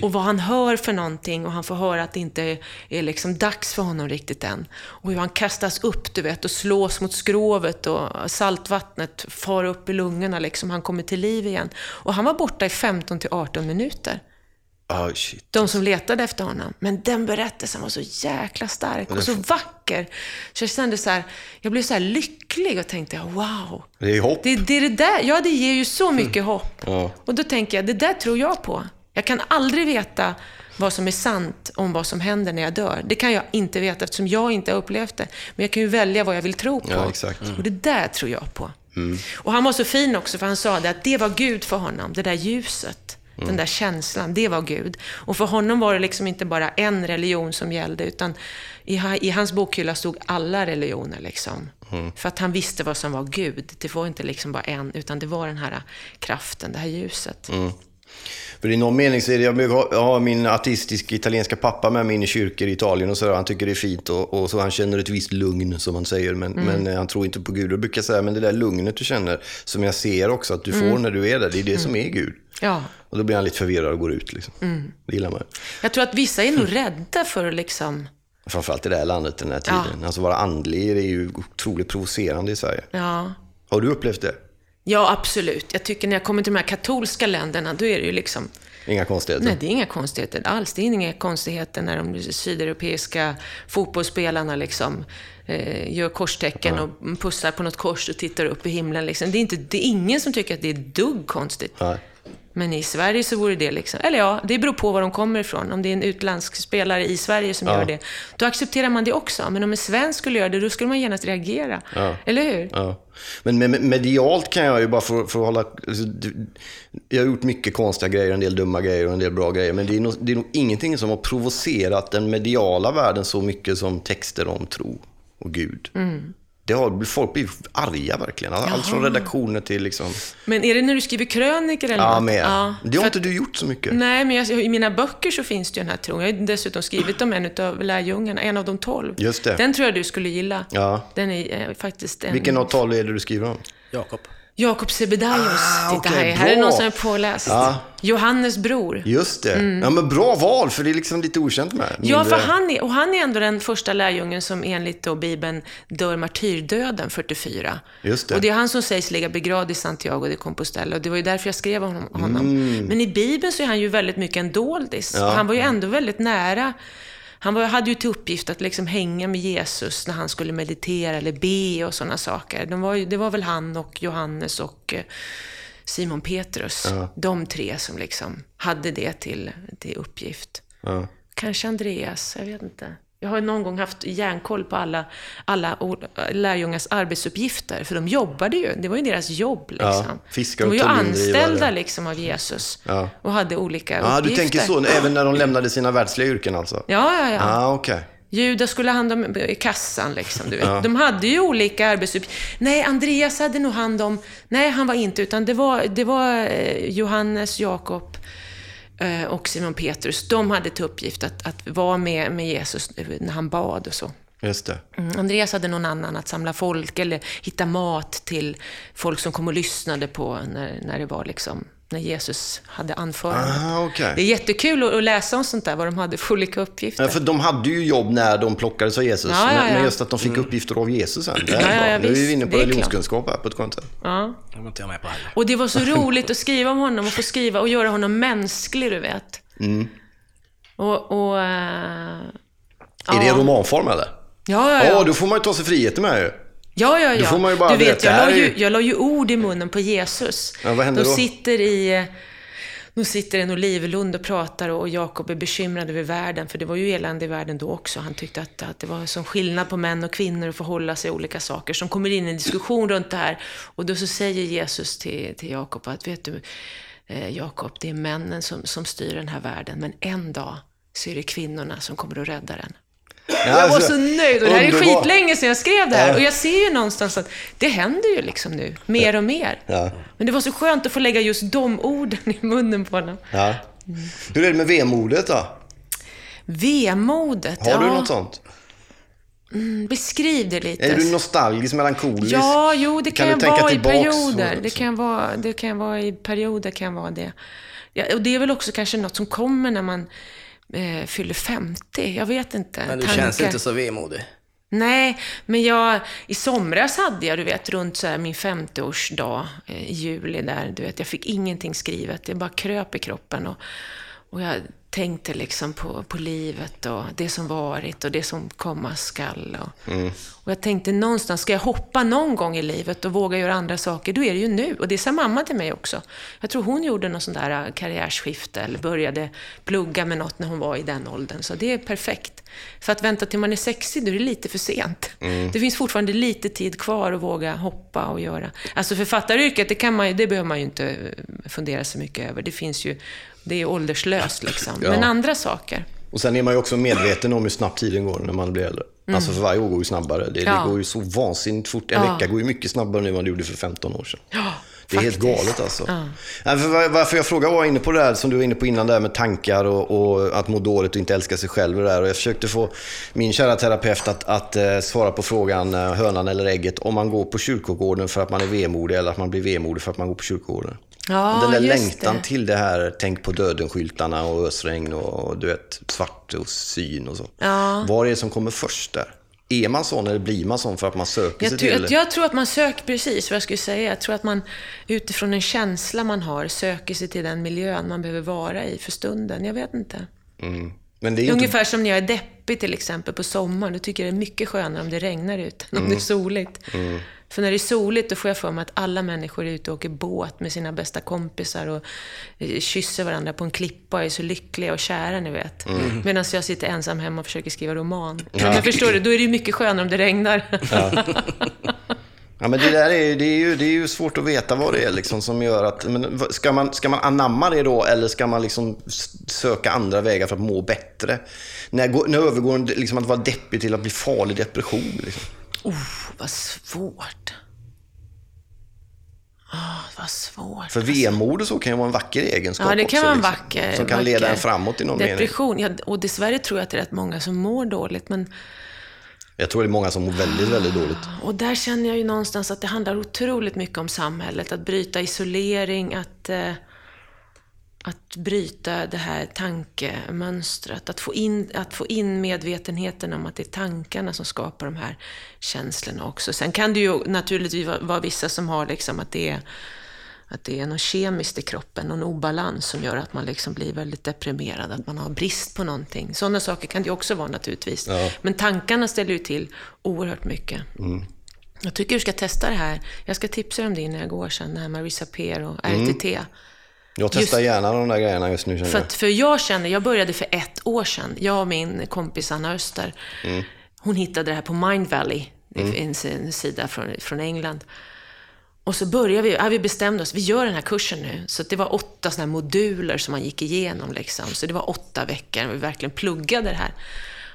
Speaker 1: Och vad han hör för någonting och han får höra att det inte är liksom dags för honom riktigt än. Och hur han kastas upp, du vet, och slås mot skrovet och saltvattnet far upp i lungorna liksom. Han kommer till liv igen. Och han var borta i 15 till 18 minuter.
Speaker 2: Oh, shit.
Speaker 1: De som letade efter honom. Men den berättelsen var så jäkla stark och så vacker. Så jag kände så här, jag blev så här lycklig och tänkte, wow.
Speaker 2: Det är hopp.
Speaker 1: Det, det är det där, ja det ger ju så mycket hopp.
Speaker 2: Ja.
Speaker 1: Och då tänker jag, det där tror jag på. Jag kan aldrig veta vad som är sant om vad som händer när jag dör. Det kan jag inte veta eftersom jag inte har upplevt det. Men jag kan ju välja vad jag vill tro på.
Speaker 2: Ja, exakt.
Speaker 1: Och det där tror jag på. Och han var så fin också, för han sa det att det var Gud för honom, det där ljuset. Den där känslan, det var Gud. Och för honom var det liksom inte bara en religion som gällde, utan i, i hans bokhylla stod alla religioner. Liksom. För att han visste vad som var Gud. Det var inte liksom bara en, utan det var den här kraften, det här ljuset.
Speaker 2: För i någon mening så är det, jag har min artistiska italienska pappa med mig in i kyrkor i Italien och så där. Han tycker det är fint och, och så han känner ett visst lugn som man säger. Men, men eh, han tror inte på Gud. Och brukar säga, men det där lugnet du känner, som jag ser också att du får när du är där, det är det som är Gud.
Speaker 1: Ja.
Speaker 2: Och då blir han lite förvirrad och går ut. Liksom. Det gillar man.
Speaker 1: Jag tror att vissa är nog rädda för att liksom...
Speaker 2: Framförallt i det här landet den här tiden. Alltså vara andlig är ju otroligt provocerande i Sverige.
Speaker 1: Ja.
Speaker 2: Har du upplevt det?
Speaker 1: Ja, absolut. Jag tycker när jag kommer till de här katolska länderna, då är det ju liksom...
Speaker 2: Inga konstigheter?
Speaker 1: Nej, det är inga konstigheter alls. Det är inga konstigheter när de sydeuropeiska fotbollsspelarna liksom, eh, gör korstecken och pussar på något kors och tittar upp i himlen. Liksom. Det, är inte, det är ingen som tycker att det är dugg konstigt.
Speaker 2: Nej.
Speaker 1: Men i Sverige så vore det liksom, eller ja, det beror på var de kommer ifrån. Om det är en utländsk spelare i Sverige som
Speaker 2: Ja.
Speaker 1: gör det, då accepterar man det också. Men om en svensk skulle göra det, då skulle man genast reagera.
Speaker 2: Ja.
Speaker 1: Eller hur?
Speaker 2: Ja. Men med, med- medialt kan jag ju bara för, för att hålla... Alltså, jag har gjort mycket konstiga grejer, en del dumma grejer och en del bra grejer. Men det är nog, det är nog ingenting som har provocerat den mediala världen så mycket som texter om tro och Gud.
Speaker 1: Mm.
Speaker 2: Det har, folk blir arga verkligen. Allt från redaktioner till liksom...
Speaker 1: Men är det när du skriver krönikor eller
Speaker 2: Ja, med.
Speaker 1: Ja,
Speaker 2: det har inte du gjort så mycket.
Speaker 1: Nej, men jag, i mina böcker så finns det ju den här tron. Jag har dessutom skrivit om en av lärjungarna, en av de tolv.
Speaker 2: Just det.
Speaker 1: Den tror jag du skulle gilla.
Speaker 2: Ja.
Speaker 1: Den är eh, faktiskt en...
Speaker 2: Vilken av tal är det du skriver om?
Speaker 3: Jakob.
Speaker 1: Jakob Sebedaios.
Speaker 2: Ah,
Speaker 1: Titta
Speaker 2: okej,
Speaker 1: här, här är
Speaker 2: bra.
Speaker 1: någon som är påläst.
Speaker 2: Ja.
Speaker 1: Johannes bror.
Speaker 2: Just det. Ja, men bra val, för det är liksom lite okänt med.
Speaker 1: Mm. Ja,
Speaker 2: Mindre-
Speaker 1: för han är, och han är ändå den första lärjungen som enligt då Bibeln dör martyrdöden 44.
Speaker 2: Just det.
Speaker 1: Och det är han som sägs ligga begravd i Santiago de Compostela. Och det var ju därför jag skrev om honom. honom. Men i Bibeln så är han ju väldigt mycket en doldis.
Speaker 2: Mm. Ja.
Speaker 1: Han var ju ändå väldigt nära. Han var, hade ju till uppgift att liksom hänga med Jesus när han skulle meditera eller be och sådana saker. De var det var väl han och Johannes och eh, Simon Petrus. De tre som liksom hade det till, till uppgift.
Speaker 2: Ja.
Speaker 1: Kanske Andreas, jag vet inte. Jag har någon gång haft järnkoll på alla, alla lärjungars arbetsuppgifter, för de jobbade ju. Det var ju deras jobb. Liksom.
Speaker 2: fiskar
Speaker 1: de var ju anställda liksom, av Jesus
Speaker 2: Ja.
Speaker 1: och hade olika
Speaker 2: Ja, du
Speaker 1: uppgifter.
Speaker 2: tänker så, även när de lämnade sina världsliga yrken alltså?
Speaker 1: Ja, ja, ja.
Speaker 2: Ah, okej.
Speaker 1: Judas skulle ha hand om i kassan, liksom, du vet. De hade ju olika arbetsuppgifter. Nej, Andreas hade nog hand om... Nej, han var inte, utan det var, det var eh, Johannes, Jakob och Simon Petrus. De hade till uppgift att, att vara med, med Jesus när han bad och så.
Speaker 2: Just det.
Speaker 1: Mm, Andreas hade någon annan att samla folk eller hitta mat till folk som kom och lyssnade på när, när det var liksom, när Jesus hade anförande.
Speaker 2: Ah, okej.
Speaker 1: Det är jättekul att, att läsa om sånt där, vad de hade för olika uppgifter.
Speaker 2: Ja, för de hade ju jobb när de plockades av Jesus.
Speaker 1: Ja, ja,
Speaker 2: Men,
Speaker 1: ja.
Speaker 2: men just att de fick uppgifter av Jesus sen. Det är
Speaker 1: Ja, ja,
Speaker 2: bra.
Speaker 1: ja,
Speaker 2: nu är vi inne på religionskunskap här på ett skönt sätt.
Speaker 1: Ja. Och det var så roligt att skriva om honom och få skriva och göra honom mänsklig, du vet.
Speaker 2: Mm.
Speaker 1: Och, och äh,
Speaker 2: Är det romanform eller?
Speaker 1: ja, ja,
Speaker 2: Ja,
Speaker 1: ja.
Speaker 2: då får man ju ta sig friheten med ju.
Speaker 1: Ja, ja, ja.
Speaker 2: Då får man ju bara
Speaker 1: du vet, jag la, ju, jag la ju ord i munnen på Jesus.
Speaker 2: Ja, vad hände
Speaker 1: de
Speaker 2: då?
Speaker 1: sitter i... De sitter i en olivlund och pratar och Jakob är bekymrad över världen, för det var ju elände i världen då också. Han tyckte att, att det var sån skillnad på män och kvinnor att förhålla sig olika saker. Som kommer in i en diskussion runt det här. Och då så säger Jesus till, till Jakob att, vet du, eh, Jakob, det är männen som, som styr den här världen, men en dag så är det kvinnorna som kommer att rädda den. Jag var
Speaker 2: alltså,
Speaker 1: så nöjd. Och det här är skitlänge sedan jag skrev det här.
Speaker 2: Ja.
Speaker 1: Och jag ser ju någonstans att det händer ju liksom nu, mer och mer.
Speaker 2: Ja.
Speaker 1: Men det var så skönt att få lägga just de orden i munnen på honom.
Speaker 2: Ja. Hur är det med vemodet då?
Speaker 1: Vemodet,
Speaker 2: Har
Speaker 1: ja.
Speaker 2: du något sånt?
Speaker 1: Beskriv det lite.
Speaker 2: Är du nostalgisk, melankolisk?
Speaker 1: Ja, jo, det kan,
Speaker 2: du
Speaker 1: jag vara i perioder. Det kan, vara, det kan vara i perioder, kan vara det. Ja, och det är väl också kanske något som kommer när man eh, fyller 50. Jag vet inte.
Speaker 3: Men du
Speaker 1: Tankar.
Speaker 3: känns inte så vemodig.
Speaker 1: Nej, men jag, i somras hade jag, du vet, runt så här min 50-årsdag eh, i juli där, du vet, jag fick ingenting skrivet. Det bara kröp i kroppen och, och jag tänkte liksom på, på livet och det som varit och det som komma skall. Och, och jag tänkte någonstans, ska jag hoppa någon gång i livet och våga göra andra saker, då är det ju nu. Och det sa mamma till mig också. Jag tror hon gjorde någon sån där eh, karriärsskifte eller började plugga med något när hon var i den åldern. Så det är perfekt. För att vänta till man är 60, då är det lite för sent. Det finns fortfarande lite tid kvar att våga hoppa och göra. Alltså författaryrket, det, kan man, det behöver man ju inte eh, fundera så mycket över. Det finns ju, det är ålderslöst liksom.
Speaker 2: Ja.
Speaker 1: Men andra saker.
Speaker 2: Och sen är man ju också medveten om hur snabbt tiden går när man blir äldre. Alltså för varje år går ju snabbare. Det,
Speaker 1: Mm. Ja.
Speaker 2: det går ju så vansinnigt fort. En
Speaker 1: Ja.
Speaker 2: vecka går ju mycket snabbare nu än vad det gjorde för 15 år sedan.
Speaker 1: Ja,
Speaker 2: Det är helt
Speaker 1: faktiskt.
Speaker 2: galet alltså.
Speaker 1: Ja.
Speaker 2: Varför jag frågar var inne på det där som du var inne på innan, där med tankar och, och att må dåligt och inte älska sig själv. Och, det där. och jag försökte få min kära terapeut att, att eh, svara på frågan, eh, hönan eller ägget, om man går på kyrkogården för att man är vemodig eller att man blir vemodig för att man går på kyrkogården.
Speaker 1: Ja,
Speaker 2: Den där längtan
Speaker 1: det.
Speaker 2: till det här, tänk på döden-skyltarna och ösregn och du vet, svart och syn och så.
Speaker 1: Ja.
Speaker 2: Vad är det som kommer först där? Är man sån eller blir man sån för att man söker sig
Speaker 1: Jag,
Speaker 2: till
Speaker 1: tror-
Speaker 2: det?
Speaker 1: jag tror att man söker, precis vad jag skulle säga, jag tror att man utifrån en känsla man har söker sig till den miljön man behöver vara i för stunden. Jag vet inte.
Speaker 2: Mm. Men det är inte...
Speaker 1: Ungefär som när jag är deppig till exempel på sommaren. Då tycker jag det är mycket skönare om det regnar ute än om
Speaker 2: Mm.
Speaker 1: det är soligt. För när det är soligt, då får jag för mig att alla människor är ute och åker båt med sina bästa kompisar och eh, kysser varandra på en klippa och är så lyckliga och kära, ni vet.
Speaker 2: Mm.
Speaker 1: Medan jag sitter ensam hemma och försöker skriva roman. Ja. Men förstår du, då är det ju mycket skönare om det regnar.
Speaker 2: Ja, men det där är, det är, ju, det är ju svårt att veta vad det är liksom som gör att... Men ska, man, ska man anamma det då eller ska man liksom söka andra vägar för att må bättre? När, när övergår det liksom att vara deppig till att bli farlig depression? Liksom?
Speaker 1: Oh, vad svårt. Åh, vad svårt.
Speaker 2: För vemod och så kan ju vara en vacker egenskap
Speaker 1: Ja, det kan
Speaker 2: också,
Speaker 1: vara en
Speaker 2: liksom,
Speaker 1: vacker...
Speaker 2: Som kan leda
Speaker 1: vacker
Speaker 2: en framåt i någon mening.
Speaker 1: Depression, ja, och dessvärre tror jag att det är rätt många som mår dåligt. Men,
Speaker 2: Jag tror det är många som mår väldigt, väldigt dåligt.
Speaker 1: och där känner jag ju någonstans att det handlar otroligt mycket om samhället. Att bryta isolering, att, eh, att bryta det här tankemönstret. Att få, in, att få in medvetenheten om att det är tankarna som skapar de här känslorna också. Sen kan det ju naturligtvis vara, vissa som har liksom att det är att det är något kemiskt i kroppen, någon obalans som gör att man liksom blir väldigt deprimerad, att man har brist på någonting. Sådana saker kan det också vara naturligtvis.
Speaker 2: Ja.
Speaker 1: Men tankarna ställer ju till oerhört mycket. Jag tycker du ska testa det här. Jag ska tipsa dig om det innan jag går sen, det här med Risapir och RTT.
Speaker 2: Jag testar
Speaker 1: Just-
Speaker 2: gärna de där grejerna just nu
Speaker 1: För, att, för jag känner, jag började för ett år sedan. Jag och min kompis Anna Öster, hon hittade det här på Mind Valley. Finns en sida från, från England. Och så började vi, ja, vi bestämde oss, vi gör den här kursen nu. Så det var åtta såna moduler som man gick igenom. Liksom. Så det var åtta veckor vi verkligen pluggade det här.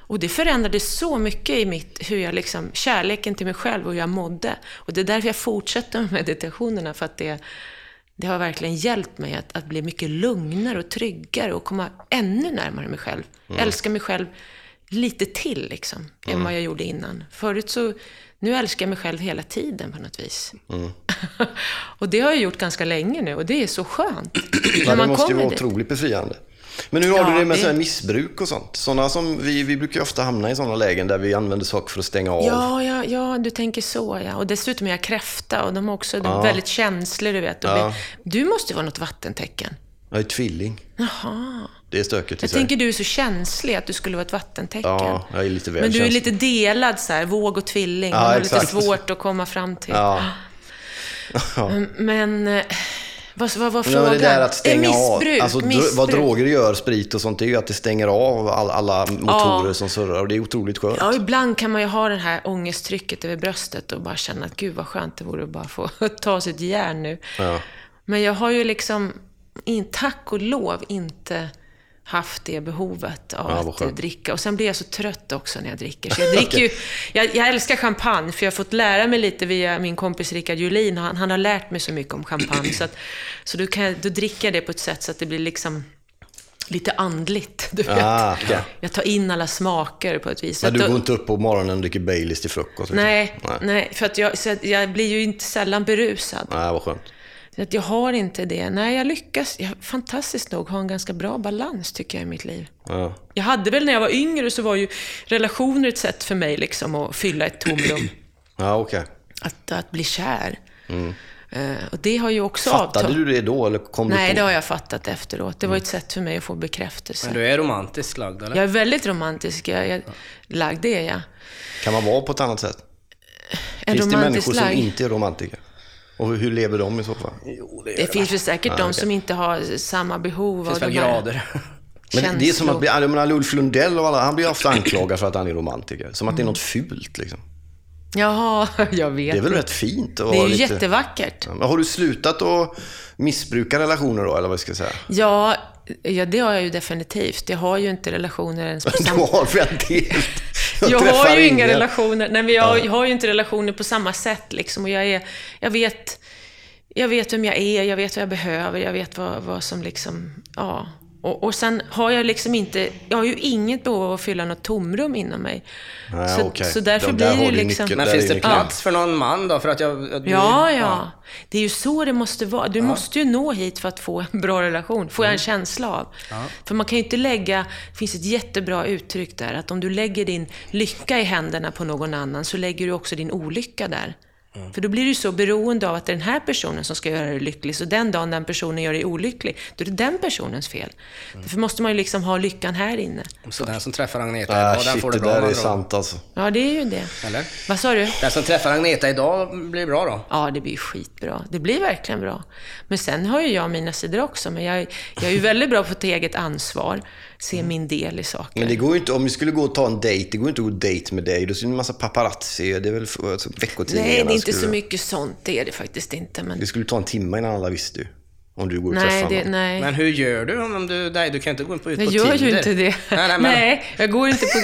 Speaker 1: Och det förändrade så mycket i mitt, hur jag liksom, kärleken till mig själv och hur jag mådde. Och det är därför jag fortsätter med meditationerna, för att det, det har verkligen hjälpt mig att, att bli mycket lugnare och tryggare och komma ännu närmare mig själv. Älska mig själv lite till, liksom, än vad jag gjorde innan. Förut så, nu älskar jag mig själv hela tiden på något vis. och det har jag gjort ganska länge nu och det är så skönt.
Speaker 2: Ja, det måste ju vara
Speaker 1: dit.
Speaker 2: otroligt befriande. Men hur har
Speaker 1: Ja,
Speaker 2: du det med
Speaker 1: det-
Speaker 2: missbruk och sånt? Såna som vi, vi brukar ofta hamna i sådana lägen där vi använder saker för att stänga av.
Speaker 1: Ja, ja, ja, du tänker så ja. Och dessutom är jag kräfta och de är också de är väldigt känsliga, du vet.
Speaker 2: Ja.
Speaker 1: Du måste vara något vattentecken.
Speaker 2: Jag är tvilling.
Speaker 1: Jaha.
Speaker 2: Det är stökigt i
Speaker 1: Jag tänker du är så känslig att du skulle vara ett vattentecken.
Speaker 2: Ja, jag är lite väl
Speaker 1: Men du är
Speaker 2: känslig.
Speaker 1: lite delad så här, våg och tvilling.
Speaker 2: Ja,
Speaker 1: har
Speaker 2: exakt.
Speaker 1: lite svårt att komma fram till.
Speaker 2: Ja.
Speaker 1: Mm, Men, eh, vad, vad var frågan?
Speaker 2: det där att stänga
Speaker 1: missbruk,
Speaker 2: av. Alltså,
Speaker 1: missbruk.
Speaker 2: vad droger gör, sprit och sånt, det är ju att det stänger av all, alla motorer
Speaker 1: Ja.
Speaker 2: som surrar och det är otroligt skönt.
Speaker 1: Ja, ibland kan man ju ha det här ångesttrycket över bröstet och bara känna att gud vad skönt det vore att bara få ta sitt järn nu.
Speaker 2: Ja.
Speaker 1: Men jag har ju liksom, in, tack och lov, inte haft det behovet av
Speaker 2: Ja,
Speaker 1: att dricka. Och sen blir jag så trött också när jag dricker. Så jag, dricker ju, jag, jag älskar champagne, för jag har fått lära mig lite via min kompis Rickard Julin. Han, han har lärt mig så mycket om champagne. Så, att, så då, kan jag, då dricker jag det på ett sätt så att det blir liksom lite andligt. Du vet.
Speaker 2: Ah, okej.
Speaker 1: Jag tar in alla smaker på ett vis.
Speaker 2: Men du
Speaker 1: då-
Speaker 2: går inte upp på morgonen och dricker Baileys till frukost? liksom?
Speaker 1: Nej,
Speaker 2: Nej.
Speaker 1: nej. för att jag, jag blir ju inte sällan berusad.
Speaker 2: Nej, vad skönt.
Speaker 1: Så att jag har inte det. Nej, jag lyckas, jag, fantastiskt nog, ha en ganska bra balans tycker jag i mitt liv.
Speaker 2: Ja.
Speaker 1: Jag hade väl när jag var yngre så var ju relationer ett sätt för mig liksom att fylla ett tomrum.
Speaker 2: Ja, okej.
Speaker 1: Att, att bli kär. Eh, och det har ju också
Speaker 2: Mm. Fattade
Speaker 1: avtagit.
Speaker 2: du det då eller kom
Speaker 1: Nej,
Speaker 2: du
Speaker 1: det har jag fattat efteråt. Det var ett sätt för mig att få bekräftelse.
Speaker 3: Men du är romantiskt lagd, eller?
Speaker 1: Jag är väldigt romantisk. Jag, jag, lagd, det är jag.
Speaker 2: Kan man vara på ett annat sätt?
Speaker 1: En
Speaker 2: Finns det människor
Speaker 1: romantisk
Speaker 2: som inte är romantiker? Och hur, lever de i så fall?
Speaker 1: Det finns väl säkert de som inte har samma behov
Speaker 3: Det finns
Speaker 1: av
Speaker 3: väl
Speaker 1: de
Speaker 3: grader.
Speaker 2: Men det är som att, jag menar Ulf Lundell och alla, han blir ofta anklagad för att han är romantiker. Som att det är något fult liksom.
Speaker 1: Jaha, jag vet
Speaker 2: Det är väl rätt fint att
Speaker 1: Det är ju
Speaker 2: lite...
Speaker 1: jättevackert.
Speaker 2: Men har du slutat att missbruka relationer då, eller vad ska jag säga?
Speaker 1: Ja, ja, det har jag ju definitivt. Jag har ju inte relationer ens på
Speaker 2: Du
Speaker 1: samma...
Speaker 2: har väl del.
Speaker 1: Jag har ju inga
Speaker 2: ingen.
Speaker 1: relationer. Nej, men jag, jag har ju inte relationer på samma sätt liksom. Och jag är... Jag vet... Jag vet vem jag är, jag vet vad jag behöver, jag vet vad, vad som liksom... Ja. Och, och sen har jag liksom inte... Jag har ju inget behov av att fylla något tomrum inom mig.
Speaker 2: Nej,
Speaker 1: så,
Speaker 2: okej.
Speaker 1: så därför
Speaker 2: De- där
Speaker 1: blir det liksom...
Speaker 2: nyckeln.
Speaker 3: Men finns det plats för någon man då? För att jag... att du-
Speaker 1: Ja, ja. Det är ju så det måste vara. Du måste ju nå hit för att få en bra relation, får jag
Speaker 2: Mm.
Speaker 1: en känsla av. För man kan ju inte lägga, det finns ett jättebra uttryck där, att om du lägger din lycka i händerna på någon annan så lägger du också din olycka där. För då blir du så beroende av att det är den här personen som ska göra dig lycklig. Så den dagen den personen gör dig olycklig, då är det den personens fel. Därför måste man ju liksom ha lyckan här inne.
Speaker 3: Så den som träffar Agneta
Speaker 2: Ah,
Speaker 3: idag, den
Speaker 2: shit,
Speaker 3: får
Speaker 2: det
Speaker 3: det bra
Speaker 2: där
Speaker 3: med
Speaker 2: är sant alltså.
Speaker 1: Ja, det är ju det.
Speaker 3: Eller?
Speaker 1: Vad sa du?
Speaker 3: Den som träffar Agneta idag blir bra då?
Speaker 1: Ja, det blir skitbra. Det blir verkligen bra. Men sen har ju jag mina sidor också. Men jag, jag är ju väldigt bra på att ta eget ansvar, se min del i saker.
Speaker 2: Men det går ju inte, om vi skulle gå och ta en dejt, det går inte att gå och dejt med dig. Då ser det en massa paparazzi, det är väl alltså, veckotidningarna.
Speaker 1: Nej, det är inte
Speaker 2: skulle-
Speaker 1: så mycket sånt. Det är det faktiskt inte. Men...
Speaker 2: Det skulle ta en timme innan alla visste ju. Om du går och
Speaker 1: Nej,
Speaker 2: träffar
Speaker 1: det,
Speaker 2: någon.
Speaker 1: nej.
Speaker 3: Men hur gör du om du... Nej, du kan inte gå ut på, ut
Speaker 1: Jag gör
Speaker 3: Tinder.
Speaker 1: ju inte det.
Speaker 3: Nej, nej, men,
Speaker 1: Nej, jag går inte på...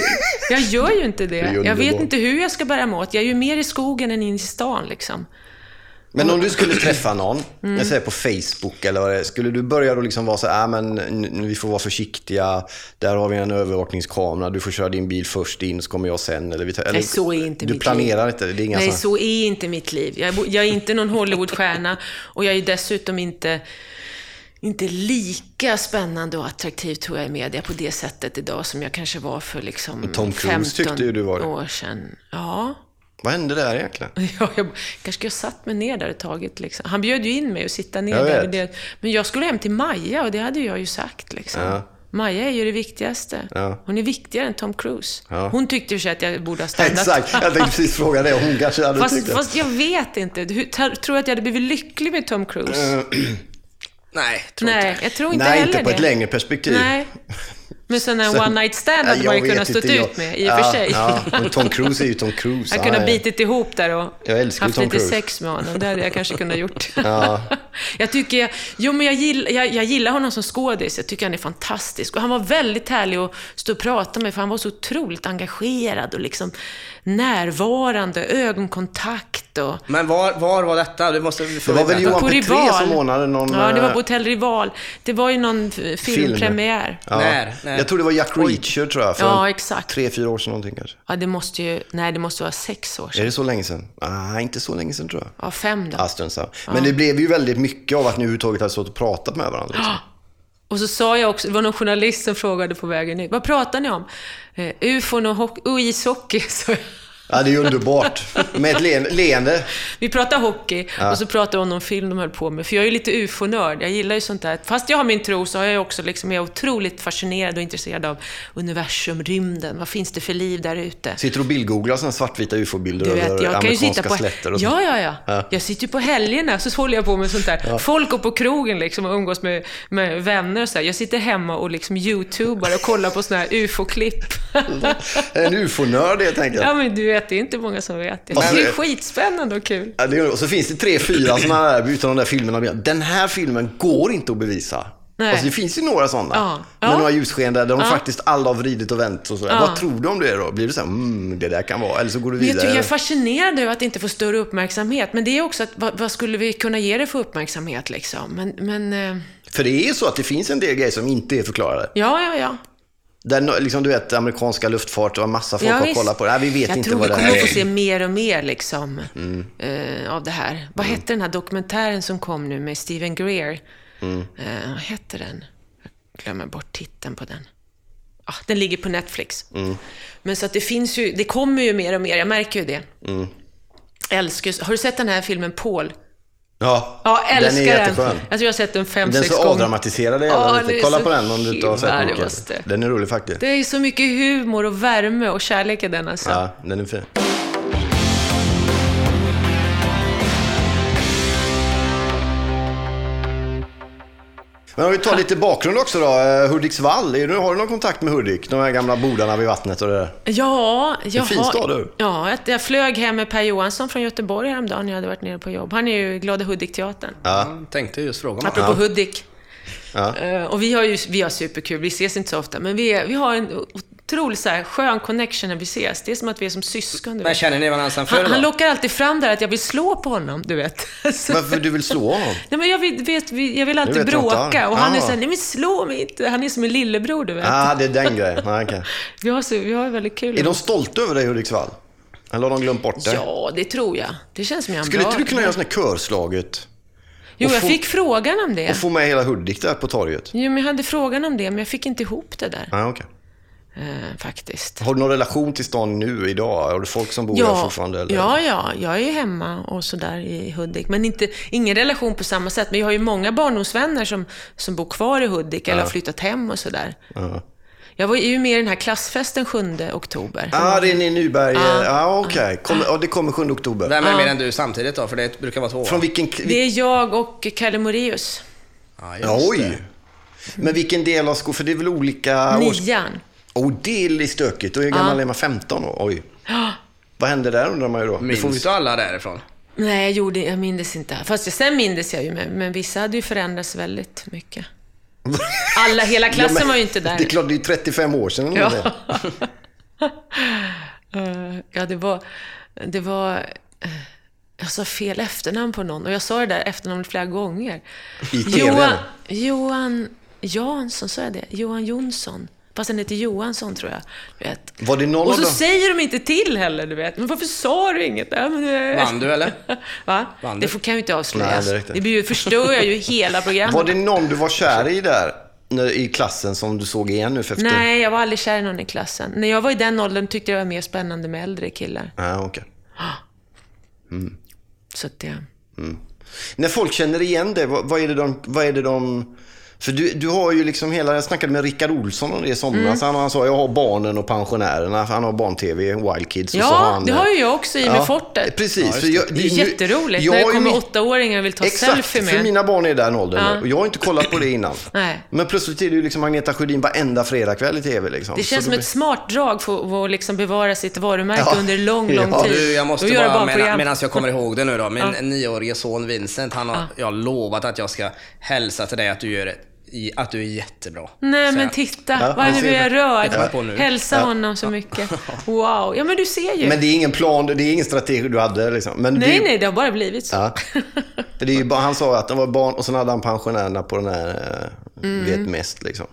Speaker 1: Jag gör ju inte
Speaker 2: Det.
Speaker 1: Jag vet inte hur jag ska bära mig åt. Jag är ju mer i skogen än inne i stan liksom.
Speaker 2: Men om du skulle träffa någon,
Speaker 1: Mm.
Speaker 2: jag säger på Facebook eller vad det är, skulle du börja då liksom vara så här, ah, men vi får vara försiktiga, där har vi en övervakningskamera, du får köra din bil först in så kommer jag sen. Eller vi tar, eller,
Speaker 1: Nej, så är inte
Speaker 2: Du
Speaker 1: mitt
Speaker 2: planerar
Speaker 1: liv.
Speaker 2: inte, det är inga
Speaker 1: Nej, så är inte mitt liv. Jag jag är inte någon Hollywoodstjärna och jag är dessutom inte, inte lika spännande och attraktiv tror jag i media på det sättet idag som jag kanske var för liksom
Speaker 2: Tom Cruise
Speaker 1: 15
Speaker 2: tyckte ju du var det.
Speaker 1: år sedan. Ja.
Speaker 2: Vad hände där egentligen?
Speaker 1: Ja, jag kanske skulle ha satt mig ner där ett taget. Liksom. Han bjöd ju in mig att sitta ner
Speaker 2: Jag
Speaker 1: där. Det. Men jag skulle hem till Maja och det hade jag ju sagt. Liksom.
Speaker 2: Ja.
Speaker 1: Maja är ju det viktigaste.
Speaker 2: Ja.
Speaker 1: Hon är viktigare än Tom Cruise.
Speaker 2: Ja.
Speaker 1: Hon tyckte ju att jag borde ha stannat.
Speaker 2: Exakt, jag tänkte precis fråga det. Hon kanske hade
Speaker 1: Fast,
Speaker 2: tyckt det.
Speaker 1: fast jag vet inte. Tar- tror du att jag hade blivit lycklig med Tom Cruise?
Speaker 3: nej, tror
Speaker 1: Nej,
Speaker 3: inte.
Speaker 1: jag tror inte
Speaker 2: Nej,
Speaker 1: heller
Speaker 2: inte på
Speaker 1: det.
Speaker 2: ett längre perspektiv.
Speaker 1: Nej. Men sån en one night stand hade man ju kunnat
Speaker 2: jag-
Speaker 1: ut med, i och för sig.
Speaker 2: Ja, men Tom Cruise är ju Tom Cruise.
Speaker 1: Jag
Speaker 2: Han
Speaker 1: kunde ha bitit ihop där och haft
Speaker 2: Tom
Speaker 1: lite
Speaker 2: Cruise.
Speaker 1: sex med honom. Det hade jag kanske kunnat gjort.
Speaker 2: Ja.
Speaker 1: jag tycker, jag, jo men jag gillar, jag, jag gillar honom som skådis. Jag tycker han är fantastisk. Och han var väldigt härlig att stå och prata med, för han var så otroligt engagerad och liksom närvarande, ögonkontakt och...
Speaker 3: Men var, var var detta? Du måste
Speaker 2: Det var väl. Johan
Speaker 1: På
Speaker 2: Petré
Speaker 1: Rival.
Speaker 2: som ordnade någon...
Speaker 1: Ja, det var
Speaker 2: eh,
Speaker 1: på Hotell Rival. Det var ju någon filmpremiär.
Speaker 2: Ja.
Speaker 3: När? När?
Speaker 2: Jag tror det var Jack Reacher, tror jag. För
Speaker 1: Ja, exakt.
Speaker 2: Tre, fyra år sedan någonting kanske.
Speaker 1: Ja, det måste ju... Nej, det måste vara sex år
Speaker 2: Är
Speaker 1: sedan.
Speaker 2: det så länge sedan? Nej, inte så länge sedan tror jag.
Speaker 1: Ja, fem då.
Speaker 2: Astrens, ja. Men det blev ju väldigt mycket av att ni överhuvudtaget hade stått och pratat med varandra. Liksom.
Speaker 1: Och så sa jag också, det var någon journalist som frågade på vägen ut, vad pratar ni om? Eh, ufon och, ishockey, och ishockey,
Speaker 2: Ja, det är underbart. Med ett leen- leende.
Speaker 1: Vi pratar hockey och så pratar vi om film de höll på med. För jag är ju lite ufo-nörd. Jag gillar ju sånt där. Fast jag har min tro så har jag också liksom, jag är otroligt fascinerad och intresserad av universum, rymden. Vad finns det för liv där ute?
Speaker 2: Sitter och bildgooglar sådana svartvita ufo-bilder
Speaker 1: Du
Speaker 2: över
Speaker 1: jag kan ju sitta
Speaker 2: amerikanska
Speaker 1: på...
Speaker 2: slätter och.
Speaker 1: Ja, ja, ja,
Speaker 2: Ja.
Speaker 1: Jag sitter ju på helgerna, så håller jag på med sånt där. Folk går på krogen liksom och umgås med, med vänner och så här. Jag sitter hemma och liksom youtubar och kollar på såna här ufo-klipp.
Speaker 2: En ufo-nörd helt enkelt.
Speaker 1: ja, men du vet, det är inte många som vet det. Det är
Speaker 2: det-
Speaker 1: skitspännande och kul.
Speaker 2: Ja, det är, och så finns det tre, fyra sådana där, utav de där filmerna. Den här filmen går inte att bevisa.
Speaker 1: Nej.
Speaker 2: Alltså, det finns ju några sådana.
Speaker 1: Ja.
Speaker 2: Med
Speaker 1: Ja.
Speaker 2: några ljussken där de faktiskt alla har vridit och vänt och sådär.
Speaker 1: Ja.
Speaker 2: Vad tror du om det då? Blir det så här, mm, det där kan vara, eller så går du
Speaker 1: Men Jag,
Speaker 2: vidare.
Speaker 1: tycker jag är fascinerad över att inte få större uppmärksamhet. Men det är också att, vad, vad skulle vi kunna ge det för uppmärksamhet liksom? Men, men eh,
Speaker 2: För det är ju så att det finns en del grejer som inte är förklarade.
Speaker 1: ja, ja, ja.
Speaker 2: Där, liksom, du vet, amerikanska luftfart och massa folk
Speaker 1: ja,
Speaker 2: har kollat på det. Nej, vi vet
Speaker 1: jag
Speaker 2: inte
Speaker 1: tror
Speaker 2: vad
Speaker 1: vi
Speaker 2: det
Speaker 1: kommer
Speaker 2: här
Speaker 1: att
Speaker 2: är.
Speaker 1: få se mer och mer liksom,
Speaker 2: Mm.
Speaker 1: eh, av det här. Vad hette den här dokumentären som kom nu med Stephen Greer?
Speaker 2: Mm.
Speaker 1: Eh, vad hette den? Jag glömmer bort titeln på den. Ah, den ligger på Netflix.
Speaker 2: Mm.
Speaker 1: Men så att det finns ju, det kommer ju mer och mer, jag märker ju det.
Speaker 2: Mm.
Speaker 1: Älskar, har du sett den här filmen Paul?
Speaker 2: Ja,
Speaker 1: Ja, älskar
Speaker 2: den är jätteskön.
Speaker 1: Jag tror jag har sett den fem,
Speaker 2: Den
Speaker 1: sex
Speaker 2: så
Speaker 1: gånger.
Speaker 2: avdramatiserad.
Speaker 1: Ja,
Speaker 2: Ja,
Speaker 1: det är
Speaker 2: Kolla
Speaker 1: så
Speaker 2: på den om du inte har sett mycket.
Speaker 1: måste.
Speaker 2: Den är rolig faktiskt.
Speaker 1: Det är så mycket humor och värme och kärlek i den alltså.
Speaker 2: Ja, den är fin. Men om vi tar lite bakgrund också då. Eh, Hudiksvall, är du, har du någon kontakt med Hudik? De här gamla bodarna vid vattnet och det där?
Speaker 1: Ja, jag
Speaker 2: En fin
Speaker 1: har...
Speaker 2: stad, du.
Speaker 1: Ja, jag- flög hem med Per Johansson från Göteborg häromdagen när jag hade varit nere på jobb. Han är ju Glada Hudik-teatern.
Speaker 3: Ja, tänkte just fråga om det.
Speaker 1: Apropå Hudik.
Speaker 2: Ja.
Speaker 1: Eh, Och vi har ju vi har superkul, vi ses inte så ofta, men vi, är, vi har en otroligt så här, skön connection när vi ses. Det är som att vi är som syskon. Du
Speaker 3: Men känner ni varandra sedan förr
Speaker 1: Han, han lockar alltid fram där att jag vill slå på honom, du vet. Så-
Speaker 2: Varför du vill slå honom?
Speaker 1: Nej, men jag, vill, vet, jag vill alltid bråka och han är
Speaker 2: Ah.
Speaker 1: såhär, nej men slå mig inte. Han är som en lillebror, du vet.
Speaker 2: Ah, det är den grejen. Ah, okay.
Speaker 1: Vi, har så, vi har väldigt kul.
Speaker 2: Är de stolta över dig Hudiksvall? Eller har de glömt bort det?
Speaker 1: Ja, det tror jag. Det känns som jag har en
Speaker 2: Skulle
Speaker 1: bra...
Speaker 2: inte du kunna göra sån här körslaget?
Speaker 1: Jo, jag
Speaker 2: få-
Speaker 1: fick frågan om det.
Speaker 2: Och få med hela Hudik där på torget?
Speaker 1: Jo, men jag hade frågan om det, men jag fick inte ihop det där.
Speaker 2: Ah, okay.
Speaker 1: Eh, faktiskt.
Speaker 2: Har du någon relation till stan nu, idag? Har du folk som bor där
Speaker 1: Ja,
Speaker 2: fortfarande? Eller?
Speaker 1: ja, ja, jag är ju hemma och sådär i Hudik. Men inte, ingen relation på samma sätt. Men jag har ju många barndomsvänner som, som bor kvar i Hudik eller har flyttat hem och sådär.
Speaker 2: Ja.
Speaker 1: Jag var ju med i den här klassfesten 7 oktober.
Speaker 2: Ah, det är ni i Nyberg. Ja, ah, okej. Kommer- Ja, det kommer 7 oktober.
Speaker 3: Vem är mer än du samtidigt då? För det brukar vara två.
Speaker 2: Från vilken...
Speaker 1: Det är jag och Kalle Moraeus.
Speaker 3: Ja,
Speaker 2: Ja,
Speaker 3: just
Speaker 2: oj!
Speaker 3: det.
Speaker 2: Men vilken del av skolan? För det är väl olika...
Speaker 1: Nian.
Speaker 2: Oh, det är lite stökigt. Och hur gammal är man? 15 år? Oj. Vad hände där undrar man ju då.
Speaker 3: Minns
Speaker 2: får vi-
Speaker 3: du alla därifrån?
Speaker 1: Nej, jag, gjorde, jag minns inte. Fast jag, sen minns jag ju, men, men vissa hade ju förändrats väldigt mycket. Alla, hela klassen
Speaker 2: Ja, men
Speaker 1: var ju inte där.
Speaker 2: Det är klart, det är 35 år sedan. eller
Speaker 1: Ja.
Speaker 2: det?
Speaker 1: Eh, ja, det var... Det var eh, jag sa fel efternamn på någon och jag sa det där efternamnet flera gånger.
Speaker 2: I TV,
Speaker 1: Johan? Johan Jansson, sa jag det? Johan Jonsson. Fast han heter Johansson, tror jag. Vet.
Speaker 2: Var det någon
Speaker 1: Och
Speaker 2: av
Speaker 1: så säger de inte till heller, du vet. Men varför sa du inget? Ja, men, det-
Speaker 3: Vann du eller?
Speaker 1: Va?
Speaker 3: Vann
Speaker 1: Det
Speaker 3: du?
Speaker 1: får, kan ju inte
Speaker 2: Nej,
Speaker 1: avslöjas.
Speaker 2: det är
Speaker 1: det
Speaker 2: riktigt.
Speaker 1: blir ju, förstör jag ju hela programmet.
Speaker 2: Var det någon du var kär i där? I klassen som du såg igen nu för efter?
Speaker 1: Nej, jag var aldrig kär i någon i klassen. När jag var i den åldern tyckte jag det var mer spännande med äldre killar.
Speaker 2: Nej, okej.
Speaker 1: Så att det...
Speaker 2: När folk känner igen dig, vad, vad är det de... Vad är det de för du, du har ju liksom hela, jag snackade med Rickard Olsson om det i somras.
Speaker 1: Mm.
Speaker 2: Han, han sa, jag har barnen och pensionärerna. Han har barn-tv, Wild Kids. och så har
Speaker 1: Ja,
Speaker 2: han,
Speaker 1: det har ju jag också i med Fortet.
Speaker 2: Precis. för jag,
Speaker 1: Det är jätteroligt
Speaker 2: jag
Speaker 1: när det kommer åttaåringar och vill ta
Speaker 2: Exakt,
Speaker 1: selfie med.
Speaker 2: för mina barn är i den åldern
Speaker 1: Ja.
Speaker 2: nu. Och jag har inte kollat på det innan.
Speaker 1: Nej.
Speaker 2: Men plötsligt är det ju liksom Agneta Sjödin varenda fredagkväll i tv. Liksom.
Speaker 1: Det känns
Speaker 2: Så
Speaker 1: som ett smart drag för att liksom bevara sitt varumärke
Speaker 2: Ja.
Speaker 1: under lång, lång
Speaker 2: Ja.
Speaker 1: tid.
Speaker 3: Du, jag måste
Speaker 1: göra
Speaker 3: bara, medan, medan jag kommer ihåg det nu då. Min nioårige son Vincent, han har,
Speaker 1: Ja.
Speaker 3: jag har lovat att jag ska hälsa till dig att du gör det, att du är jättebra.
Speaker 1: Nej, men titta.
Speaker 2: Ja,
Speaker 1: vad nu blir jag rörd.
Speaker 3: nu.
Speaker 1: Hälsa honom så mycket. Wow. Ja, men du ser ju.
Speaker 2: Men det är ingen plan, det är ingen strategi du hade. Liksom. Men
Speaker 1: Nej,
Speaker 2: det,
Speaker 1: nej, det har bara blivit så.
Speaker 2: Ja. Det är ju bara, han sa att det var barn och sen hade han pensionärerna på den här eh,
Speaker 1: Mm.
Speaker 2: vet mest. Liksom.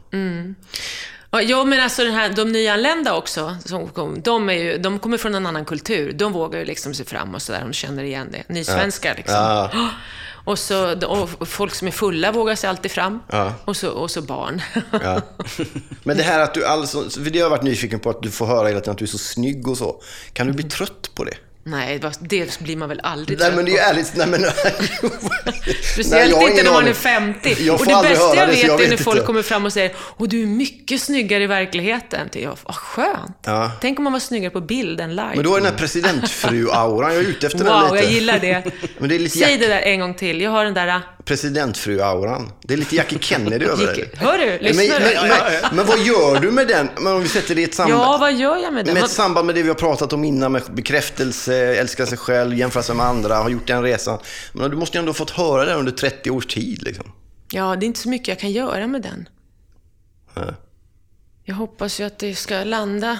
Speaker 1: Ja, Ja, men alltså den här, de nyanlända också, som kom, de, är ju, de kommer från en annan kultur. De vågar ju liksom se fram och sådär, de känner igen det. Nysvenskar liksom.
Speaker 2: Ja.
Speaker 1: Och, så, och folk som är fulla vågar sig alltid fram.
Speaker 2: Ja.
Speaker 1: Och, så, och så barn.
Speaker 2: Ja. Men det här att du alltså, för det har jag varit nyfiken på att du får höra hela tiden att du är så snygg och så. Kan du bli trött på det?
Speaker 1: Nej, det blir man väl aldrig
Speaker 2: Nej
Speaker 1: trött
Speaker 2: men det är ju ärligt. Nej, men,
Speaker 1: Speciellt
Speaker 2: jag har
Speaker 1: inte när man är 50.
Speaker 2: Jag
Speaker 1: och det bästa jag vet
Speaker 2: jag
Speaker 1: är när
Speaker 2: vet
Speaker 1: folk
Speaker 2: inte.
Speaker 1: kommer fram och säger Åh, du är mycket snyggare i verkligheten. Det är, vad skönt.
Speaker 2: Ja.
Speaker 1: Tänk om man var snyggare på bild än live.
Speaker 2: men har ju den här presidentfru-auran. Jag är ute efter den
Speaker 1: Wow,
Speaker 2: lite.
Speaker 1: jag gillar det.
Speaker 2: Men det är lite
Speaker 1: Säg
Speaker 2: Jack,
Speaker 1: det där en gång till. Jag har den där...
Speaker 2: presidentfru-auran. Det är lite Jackie Kennedy över det.
Speaker 1: Gick- Hör du?
Speaker 2: Men,
Speaker 1: Lyssnar
Speaker 2: men,
Speaker 1: du?
Speaker 2: men, men vad gör du med den? Men om vi sätter det i ett samband.
Speaker 1: Ja, vad gör jag med den?
Speaker 2: Med ett samband med det vi har pratat om innan med bekräftelse, älska sig själv, jämföra sig med andra, har gjort den resan. Men du måste ju ändå ha fått höra det under 30 års tid. Liksom.
Speaker 1: Ja, det är inte så mycket jag kan göra med den.
Speaker 2: Nej.
Speaker 1: Jag hoppas ju att det ska landa...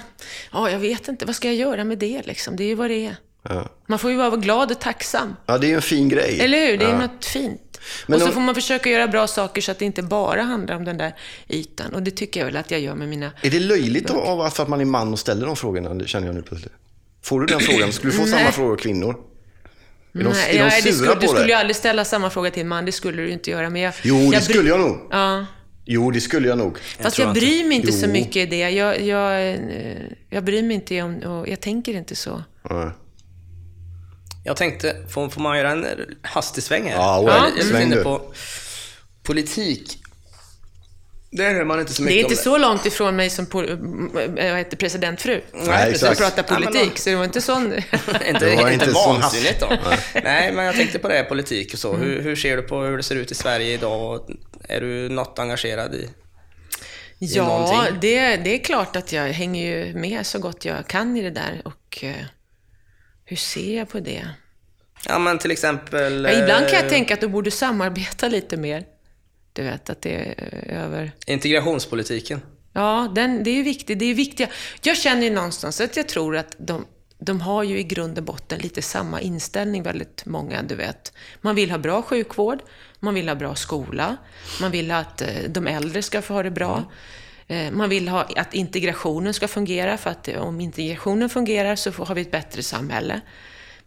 Speaker 1: Ja, jag vet inte. Vad ska jag göra med det liksom? Det är ju vad det är.
Speaker 2: Ja.
Speaker 1: Man får ju vara glad och tacksam.
Speaker 2: ja, det är ju en fin grej.
Speaker 1: Eller hur? Det är
Speaker 2: ja.
Speaker 1: något fint.
Speaker 2: Men
Speaker 1: och så
Speaker 2: om-
Speaker 1: får man försöka göra bra saker så att det inte bara handlar om den där ytan. Och det tycker jag väl att jag gör med mina...
Speaker 2: Är det löjligt av av att man är man och ställer de frågorna, det känner jag nu plötsligt? Får du den frågan? Skulle du få samma
Speaker 1: Nej.
Speaker 2: frågor av kvinnor? Är de,
Speaker 1: Nej,
Speaker 2: är de
Speaker 1: nej, det
Speaker 2: sura
Speaker 1: skulle,
Speaker 2: på
Speaker 1: du skulle ju
Speaker 2: det?
Speaker 1: aldrig ställa samma fråga till en man. Det skulle du inte göra. Men jag,
Speaker 2: Jo, det
Speaker 1: jag bry-
Speaker 2: skulle jag nog.
Speaker 1: Ja.
Speaker 2: Jo, det skulle jag nog.
Speaker 1: Fast jag
Speaker 3: inte-
Speaker 1: bryr mig inte så
Speaker 2: Jo.
Speaker 1: mycket i det. Jag, jag, eh, jag bryr mig inte om... Och jag tänker inte så.
Speaker 2: Ja.
Speaker 3: Jag tänkte, får, får man göra en hastig sväng här?
Speaker 2: Ja,
Speaker 3: jag, jag är
Speaker 2: sväng
Speaker 3: inne
Speaker 2: du.
Speaker 3: på politik. Där hör man inte så
Speaker 1: Det
Speaker 3: mycket
Speaker 1: är inte
Speaker 3: om
Speaker 1: så långt ifrån mig som äh, vad heter presidentfru.
Speaker 2: Nej,
Speaker 1: Som
Speaker 2: exakt.
Speaker 1: pratar
Speaker 3: Ja, men
Speaker 1: politik,
Speaker 3: då-
Speaker 1: så det var inte sån...
Speaker 3: inte,
Speaker 2: Det
Speaker 3: inte,
Speaker 2: var
Speaker 3: inte
Speaker 2: inte
Speaker 3: vansinnigt då. Nej, men jag tänkte på det, politik och så. Hur, hur ser du på hur det ser ut i Sverige idag? Är du något engagerad i?
Speaker 1: Ja, det, det är klart att jag hänger ju med så gott jag kan i det där. Och eh, hur ser jag på det?
Speaker 3: Ja, men till exempel...
Speaker 1: Ja, ibland kan jag
Speaker 3: eh,
Speaker 1: tänka att du borde samarbeta lite mer. Du vet, att det är över...
Speaker 3: Integrationspolitiken.
Speaker 1: Ja, den, det är ju viktigt. Det är viktiga. Jag känner ju någonstans att jag tror att de, de har ju i grund och botten lite samma inställning, väldigt många, du vet. Man vill ha bra sjukvård, man vill ha bra skola, man vill att eh, de äldre ska få ha det bra. Eh, Man vill ha att integrationen ska fungera, för att eh, om integrationen fungerar så har vi ett bättre samhälle.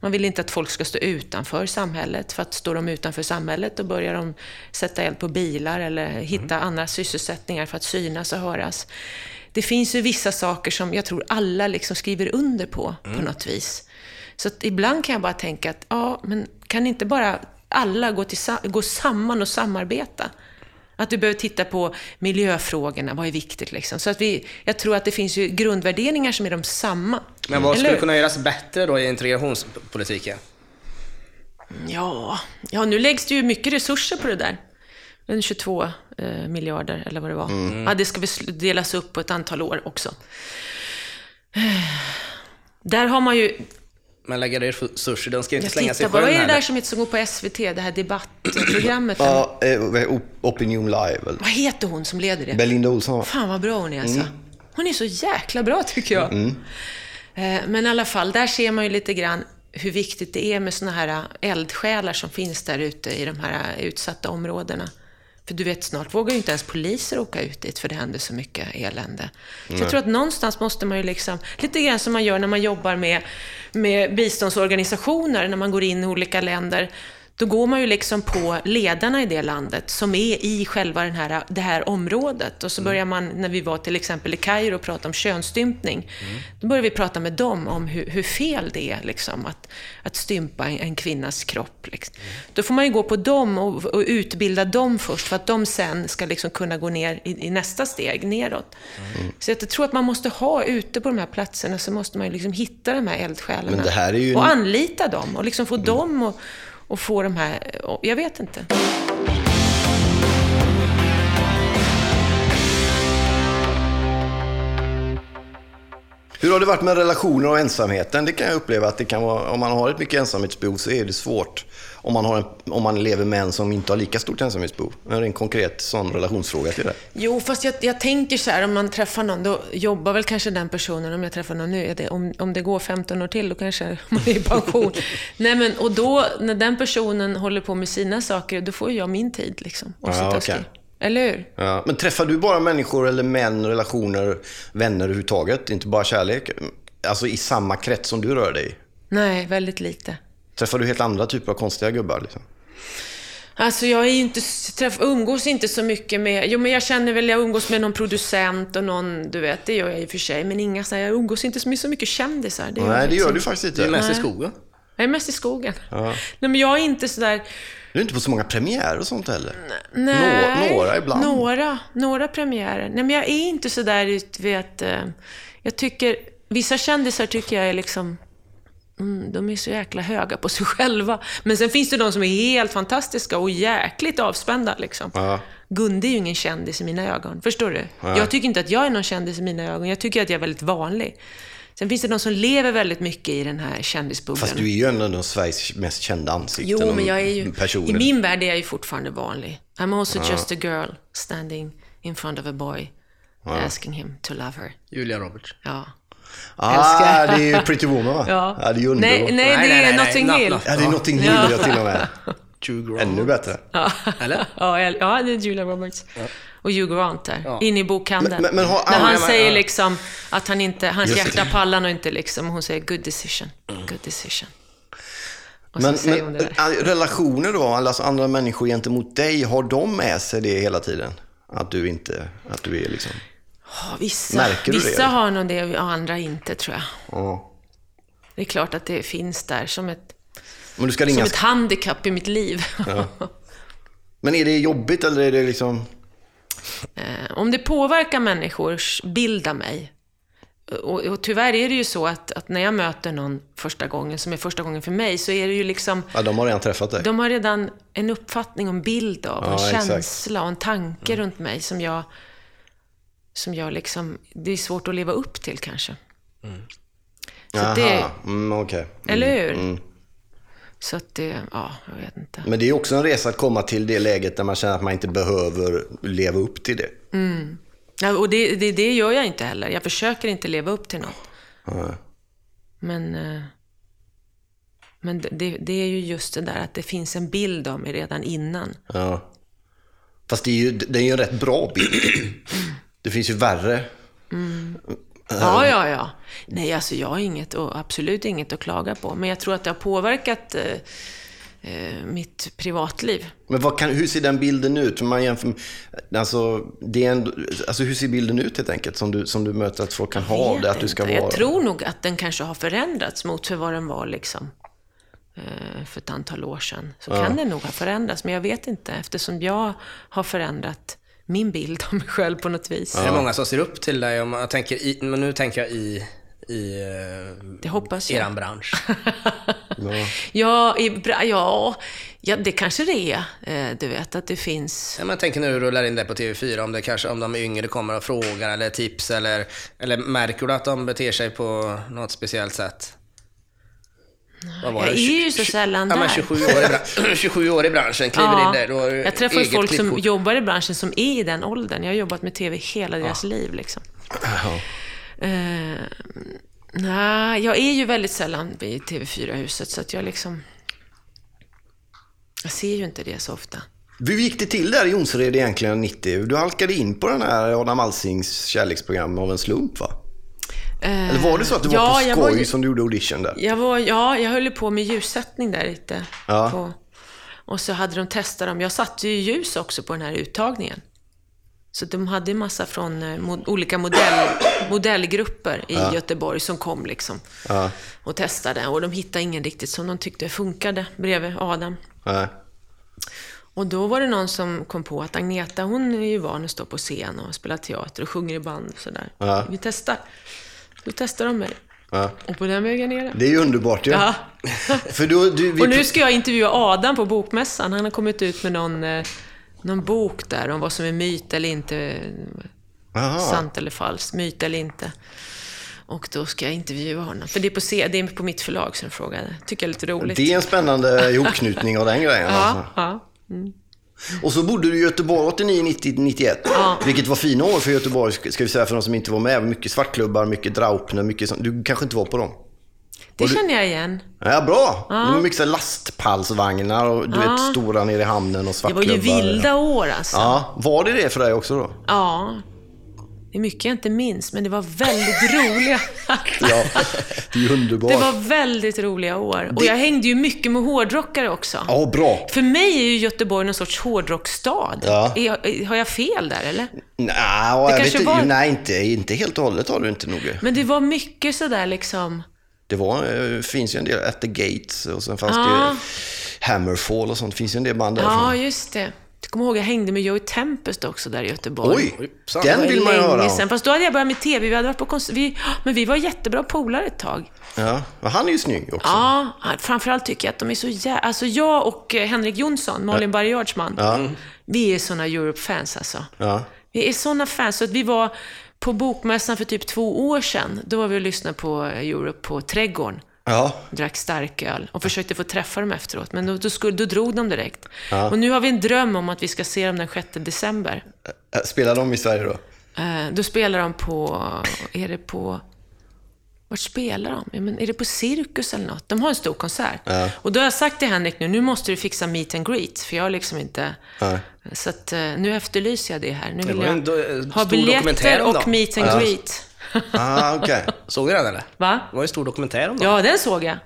Speaker 1: Man vill inte att folk ska stå utanför samhället, för att står de utanför samhället då börjar de sätta eld på bilar eller hitta andra sysselsättningar för att synas och höras. det finns ju vissa saker som jag tror alla liksom skriver under på, på något vis. Så att ibland kan jag bara tänka att, ja, men kan inte bara alla gå, till, gå samman och samarbeta? Att du behöver titta på miljöfrågorna, vad är viktigt liksom. Så att vi, jag tror att det finns ju grundvärderingar som är de samma.
Speaker 3: Men vad skulle
Speaker 1: Eller hur?
Speaker 3: kunna göras bättre då i integrationspolitiken?
Speaker 1: Ja, ja, nu läggs det ju mycket resurser på det där. En 22 eh, miljarder, eller vad det var. Ja, det ska delas upp på ett antal år också. Eh, Där har man ju...
Speaker 3: Men lägga resurser, de ska ju inte
Speaker 1: Jag
Speaker 3: slänga sig
Speaker 1: tittar, vad är det där som heter, som går på SVT? Det här debattprogrammet.
Speaker 2: Ja, eh, Opinion Live.
Speaker 1: Vad heter hon som leder det?
Speaker 2: Belinda Olsson?
Speaker 1: Fan vad bra hon är alltså. Hon är så jäkla bra tycker jag. Eh, Men i alla fall, där ser man ju lite grann hur viktigt det är med såna här eldsjälar som finns där ute i de här utsatta områdena. För du vet, snart vågar ju inte ens poliser åka ut dit för det händer så mycket elände. Så jag tror att någonstans måste man ju liksom, lite grann som man gör när man jobbar med, med biståndsorganisationer, när man går in i olika länder. Då går man ju liksom på ledarna i det landet som är i själva den här, det här området. Och så börjar man, när vi var till exempel i Kairo och pratade om könsstympning, då började vi prata med dem om hur, hur fel det är liksom, att, att stympa en, en kvinnas kropp. Liksom. Då får man ju gå på dem och, och utbilda dem först, för att de sen ska liksom kunna gå ner i, i nästa steg, neråt. Så jag tror att man måste ha, ute på de här platserna, så måste man ju liksom hitta de här eldsjälarna.
Speaker 2: Här
Speaker 1: Och anlita dem, och liksom få dem och, och få de här, jag vet inte.
Speaker 2: Hur har det varit med relationer och ensamheten? Det kan jag uppleva att det kan vara, om man har ett mycket ensamhetsbehov så är det svårt. Om man, har en, om man lever med en som inte har lika stort ensamhetsbehov. Det är en konkret sån relationsfråga till det.
Speaker 1: Jo, fast jag, jag tänker så här, om man träffar någon, då jobbar väl kanske den personen, om jag träffar någon nu, är det, om, om det går 15 år till, då kanske man är i pension. Nej, men, och då, när den personen håller på med sina saker, då får jag min tid liksom. Och
Speaker 2: Ja,
Speaker 1: sitta och skriva. Eller hur?
Speaker 2: Ja, men träffar du bara människor eller män, relationer, vänner överhuvudtaget? Inte bara kärlek? Alltså i samma krets som du rör dig i?
Speaker 1: Nej, väldigt lite.
Speaker 2: Träffar du helt andra typer av konstiga gubbar? Liksom?
Speaker 1: Alltså jag är ju inte, träff, umgås inte så mycket med, jo men jag känner väl, jag umgås med någon producent och någon, du vet, det gör jag i och för sig, men inga så här, jag umgås inte med så mycket kändisar. Det
Speaker 2: Nej, det gör
Speaker 1: faktiskt
Speaker 2: du
Speaker 1: inte.
Speaker 2: faktiskt
Speaker 3: Du är
Speaker 2: inte.
Speaker 3: mest i skogen.
Speaker 1: Jag är mest i skogen. Nej men jag är inte sådär,
Speaker 2: Du är inte på så många premiärer och sånt heller.
Speaker 1: nej.
Speaker 2: Nå- några ibland.
Speaker 1: Några, några premiärer. Nej men jag är inte sådär, du vet, eh, jag tycker, vissa kändisar tycker jag är liksom, Mm, de är så jäkla höga på sig själva. Men sen finns det de som är helt fantastiska och jäkligt avspända. Liksom.
Speaker 2: Ja.
Speaker 1: Gunde är ju ingen kändis i mina ögon. Förstår du? Jag tycker inte att jag är någon kändis i mina ögon. Jag tycker att jag är väldigt vanlig. Sen finns det de som lever väldigt mycket i den här kändisbubblan.
Speaker 2: Fast du är ju en av Sveriges mest kända ansikten.
Speaker 1: Jo, men jag är ju...
Speaker 2: Personer.
Speaker 1: I min värld är jag ju fortfarande vanlig. I'm also just a girl standing in front of a boy asking him to love her.
Speaker 3: Julia Roberts.
Speaker 1: Ja.
Speaker 2: Ah,
Speaker 1: älskar.
Speaker 2: det är ju Pretty Woman va?
Speaker 1: Ja.
Speaker 2: det är ju underbart.
Speaker 1: nej, nej, det är Notting
Speaker 3: Not-
Speaker 1: Hill.
Speaker 2: Ja, det är Notting Hill ja. till och med. Ännu bättre.
Speaker 3: Eller?
Speaker 1: Ja, jag- ja, det är Julia Roberts. Och Hugh Grant där,
Speaker 3: Ja.
Speaker 1: inne i bokhandeln.
Speaker 2: Men- men- men har
Speaker 1: När han säger
Speaker 3: ja.
Speaker 1: liksom att han inte, hans
Speaker 2: Just det.
Speaker 1: hjärta pallar nog inte liksom. Hon säger good decision, good decision. Och
Speaker 2: Men, men
Speaker 1: det
Speaker 2: äh, relationer då, alltså andra människor gentemot dig, har de med sig det hela tiden? Att du inte, att du är liksom...
Speaker 1: Ja, vissa
Speaker 2: märker du det,
Speaker 1: vissa
Speaker 2: eller?
Speaker 1: har nog det och andra inte, tror jag.
Speaker 2: Ja.
Speaker 1: Det är klart att det finns där som ett,
Speaker 2: Men du ska
Speaker 1: som ett handikapp i mitt liv.
Speaker 2: Men är det jobbigt eller är det liksom...
Speaker 1: Eh, Om det påverkar människors bild av mig, och, och tyvärr är det ju så att, att när jag möter någon första gången, som är första gången för mig, så är det ju liksom,
Speaker 2: Ja, de har redan träffat dig.
Speaker 1: de har redan en uppfattning om bild av, och en
Speaker 2: Ja, exakt.
Speaker 1: känsla och en tanke runt mig som jag, som jag liksom, det är svårt att leva upp till kanske. Så att det,
Speaker 2: Aha, mm, okej.
Speaker 1: eller hur? Så att det, ja, jag vet inte.
Speaker 2: Men det är också en resa att komma till det läget där man känner att man inte behöver leva upp till det.
Speaker 1: Ja, och det, det, det gör jag inte heller. Jag försöker inte leva upp till något.
Speaker 2: Ja.
Speaker 1: Men, eh, men det- det, är ju just det där att det finns en bild av mig redan innan.
Speaker 2: Ja. Fast det är ju, det är ju en rätt bra bild. Det finns ju värre.
Speaker 1: Ja, ja, ja. Nej, alltså jag har inget, och absolut inget att klaga på. Men jag tror att det har påverkat eh, eh, mitt privatliv.
Speaker 2: Men kan, hur ser den bilden ut? Man jämför, alltså, det är en, alltså, hur ser bilden ut helt enkelt, som du, som du möter att folk kan ha av det? Att du ska
Speaker 1: inte.
Speaker 2: vara...
Speaker 1: Jag tror nog att den kanske har förändrats mot för vad den var liksom, eh, för ett antal år sedan. Så kan den nog ha förändrats, men jag vet inte eftersom jag har förändrat min bild av mig själv på något vis.
Speaker 3: Är det många som ser upp till dig? Om jag tänker i, men nu tänker jag i, i eh,
Speaker 1: Det hoppas jag.
Speaker 3: eran bransch.
Speaker 1: Ja, i, ja, ja, det kanske det är. Eh, du vet att det finns...
Speaker 3: Ja, men jag tänker när du rullar in det på TV4, om, det kanske, om de yngre kommer och frågar eller tips eller, eller märker du att de beter sig på något speciellt sätt? Vad var
Speaker 1: Jag
Speaker 3: det?
Speaker 1: är ju så sällan
Speaker 3: ja, men
Speaker 1: där.
Speaker 3: 27 år, i bran- 27 år i branschen, kliver in där. Du
Speaker 1: jag träffar folk som
Speaker 3: klippkort.
Speaker 1: jobbar i branschen som är i den åldern. Jag har jobbat med TV hela deras liv. Liksom. Eh, nej, jag är ju väldigt sällan i TV4-huset, så att jag liksom... Jag ser ju inte det så ofta.
Speaker 2: Hur gick det till där i Jonsered egentligen 90? Du halkade in på den här Adam Alsings kärleksprogram av en slump va?
Speaker 1: Eh,
Speaker 2: Eller var det så att var
Speaker 1: ja,
Speaker 2: på
Speaker 1: jag
Speaker 2: skoj
Speaker 1: var
Speaker 2: som du gjorde audition där?
Speaker 1: Jag var, ja, jag höll på med ljussättning där lite.
Speaker 2: Ja.
Speaker 1: På, och så hade de testat dem. Jag satte ju ljus också på den här uttagningen. Så de hade en massa från eh, mo- olika modell, modellgrupper i Göteborg som kom liksom.
Speaker 2: Ja.
Speaker 1: Och testade. Och de hittade ingen riktigt som de tyckte funkade bredvid Adam. Och då var det någon som kom på att Agneta, hon är ju van att stå på scen och spela teater och sjunger i band och sådär.
Speaker 2: Ja.
Speaker 1: Vi testar. Då testar de mig.
Speaker 2: Ja.
Speaker 1: Och på den vägen är det.
Speaker 2: Det är ju underbart ju.
Speaker 1: Ja.
Speaker 2: För du, du, vi,
Speaker 1: Och nu ska jag intervjua Adam på Bokmässan. Han har kommit ut med någon, eh, någon bok där om vad som är myt eller inte.
Speaker 2: Aha.
Speaker 1: Sant eller falskt. Myt eller inte. Och då ska jag intervjua honom. För det är på, C- det är på mitt förlag som frågade. Tycker jag är lite roligt.
Speaker 2: Det är en spännande ihopknutning av den grejen. Alltså.
Speaker 1: Ja, ja.
Speaker 2: Och så bodde du i Göteborg 89, 90, 91.
Speaker 1: Ja.
Speaker 2: Vilket var fina år för Göteborg, ska vi säga för de som inte var med. Mycket svartklubbar, mycket Draupner, mycket sånt. Du kanske inte var på dem?
Speaker 1: Det
Speaker 2: du-
Speaker 1: känner jag igen.
Speaker 2: Ja, bra. Mycket så här lastpallsvagnar och du vet, stora nere i hamnen och
Speaker 1: Det var
Speaker 2: svartklubbar.
Speaker 1: ju vilda år alltså.
Speaker 2: Ja, var det det för dig också då?
Speaker 1: Ja. Det är mycket jag inte minns, men det var väldigt roliga.
Speaker 2: Ja, det är underbart.
Speaker 1: Det var väldigt roliga år. Och jag hängde ju mycket med hårdrockare också.
Speaker 2: Ja, bra.
Speaker 1: För mig är ju Göteborg någon sorts hårdrocksstad.
Speaker 2: Ja.
Speaker 1: Är har jag fel där, eller?
Speaker 2: Nej, jag vet
Speaker 1: var-
Speaker 2: nej inte, inte helt och hållet har du inte nog.
Speaker 1: Men det var mycket sådär liksom...
Speaker 2: Det var, eh, finns ju en del, At the Gates och sen fanns
Speaker 1: Ja.
Speaker 2: det ju Hammerfall och sånt. finns ju en del band
Speaker 1: Ja,
Speaker 2: därifrån.
Speaker 1: just det. Jag kommer ihåg jag hängde med Joey Tempest också där i Göteborg.
Speaker 2: Oj, den vill man ju höra
Speaker 1: sedan. Fast då hade jag börjat med TV. Vi hade varit på kons- vi, Men vi var jättebra polare ett tag.
Speaker 2: Ja, han är ju snygg också.
Speaker 1: Ja, framförallt tycker jag att de är så jä... Alltså jag och eh, Henrik Jonsson, Malin Barriards man, vi är såna Europe-fans alltså.
Speaker 2: Ja.
Speaker 1: Vi är såna fans, så att vi var på Bokmässan för typ två år sedan. Då var vi och lyssnade på Europe på Trädgården.
Speaker 2: Ja.
Speaker 1: Drack starköl och försökte få träffa dem efteråt. Men då, då, skulle, då drog de direkt. Och nu har vi en dröm om att vi ska se dem den 6 december.
Speaker 2: Spelar de i Sverige då?
Speaker 1: Eh, då spelar de på... Är det på... Vart spelar de? Ja, men är det på Cirkus eller något? De har en stor konsert. Och då har jag sagt till Henrik nu, nu måste du fixa meet and greet. För jag har liksom inte...
Speaker 2: Nej.
Speaker 1: Så att, eh, nu efterlyser jag det här. Nu vill jag
Speaker 3: eh,
Speaker 1: ha biljetter och meet and greet.
Speaker 2: Ah, okej.
Speaker 3: Såg du den eller?
Speaker 1: Va?
Speaker 3: Det var ju en stor dokumentär om dem.
Speaker 1: Ja, den såg jag.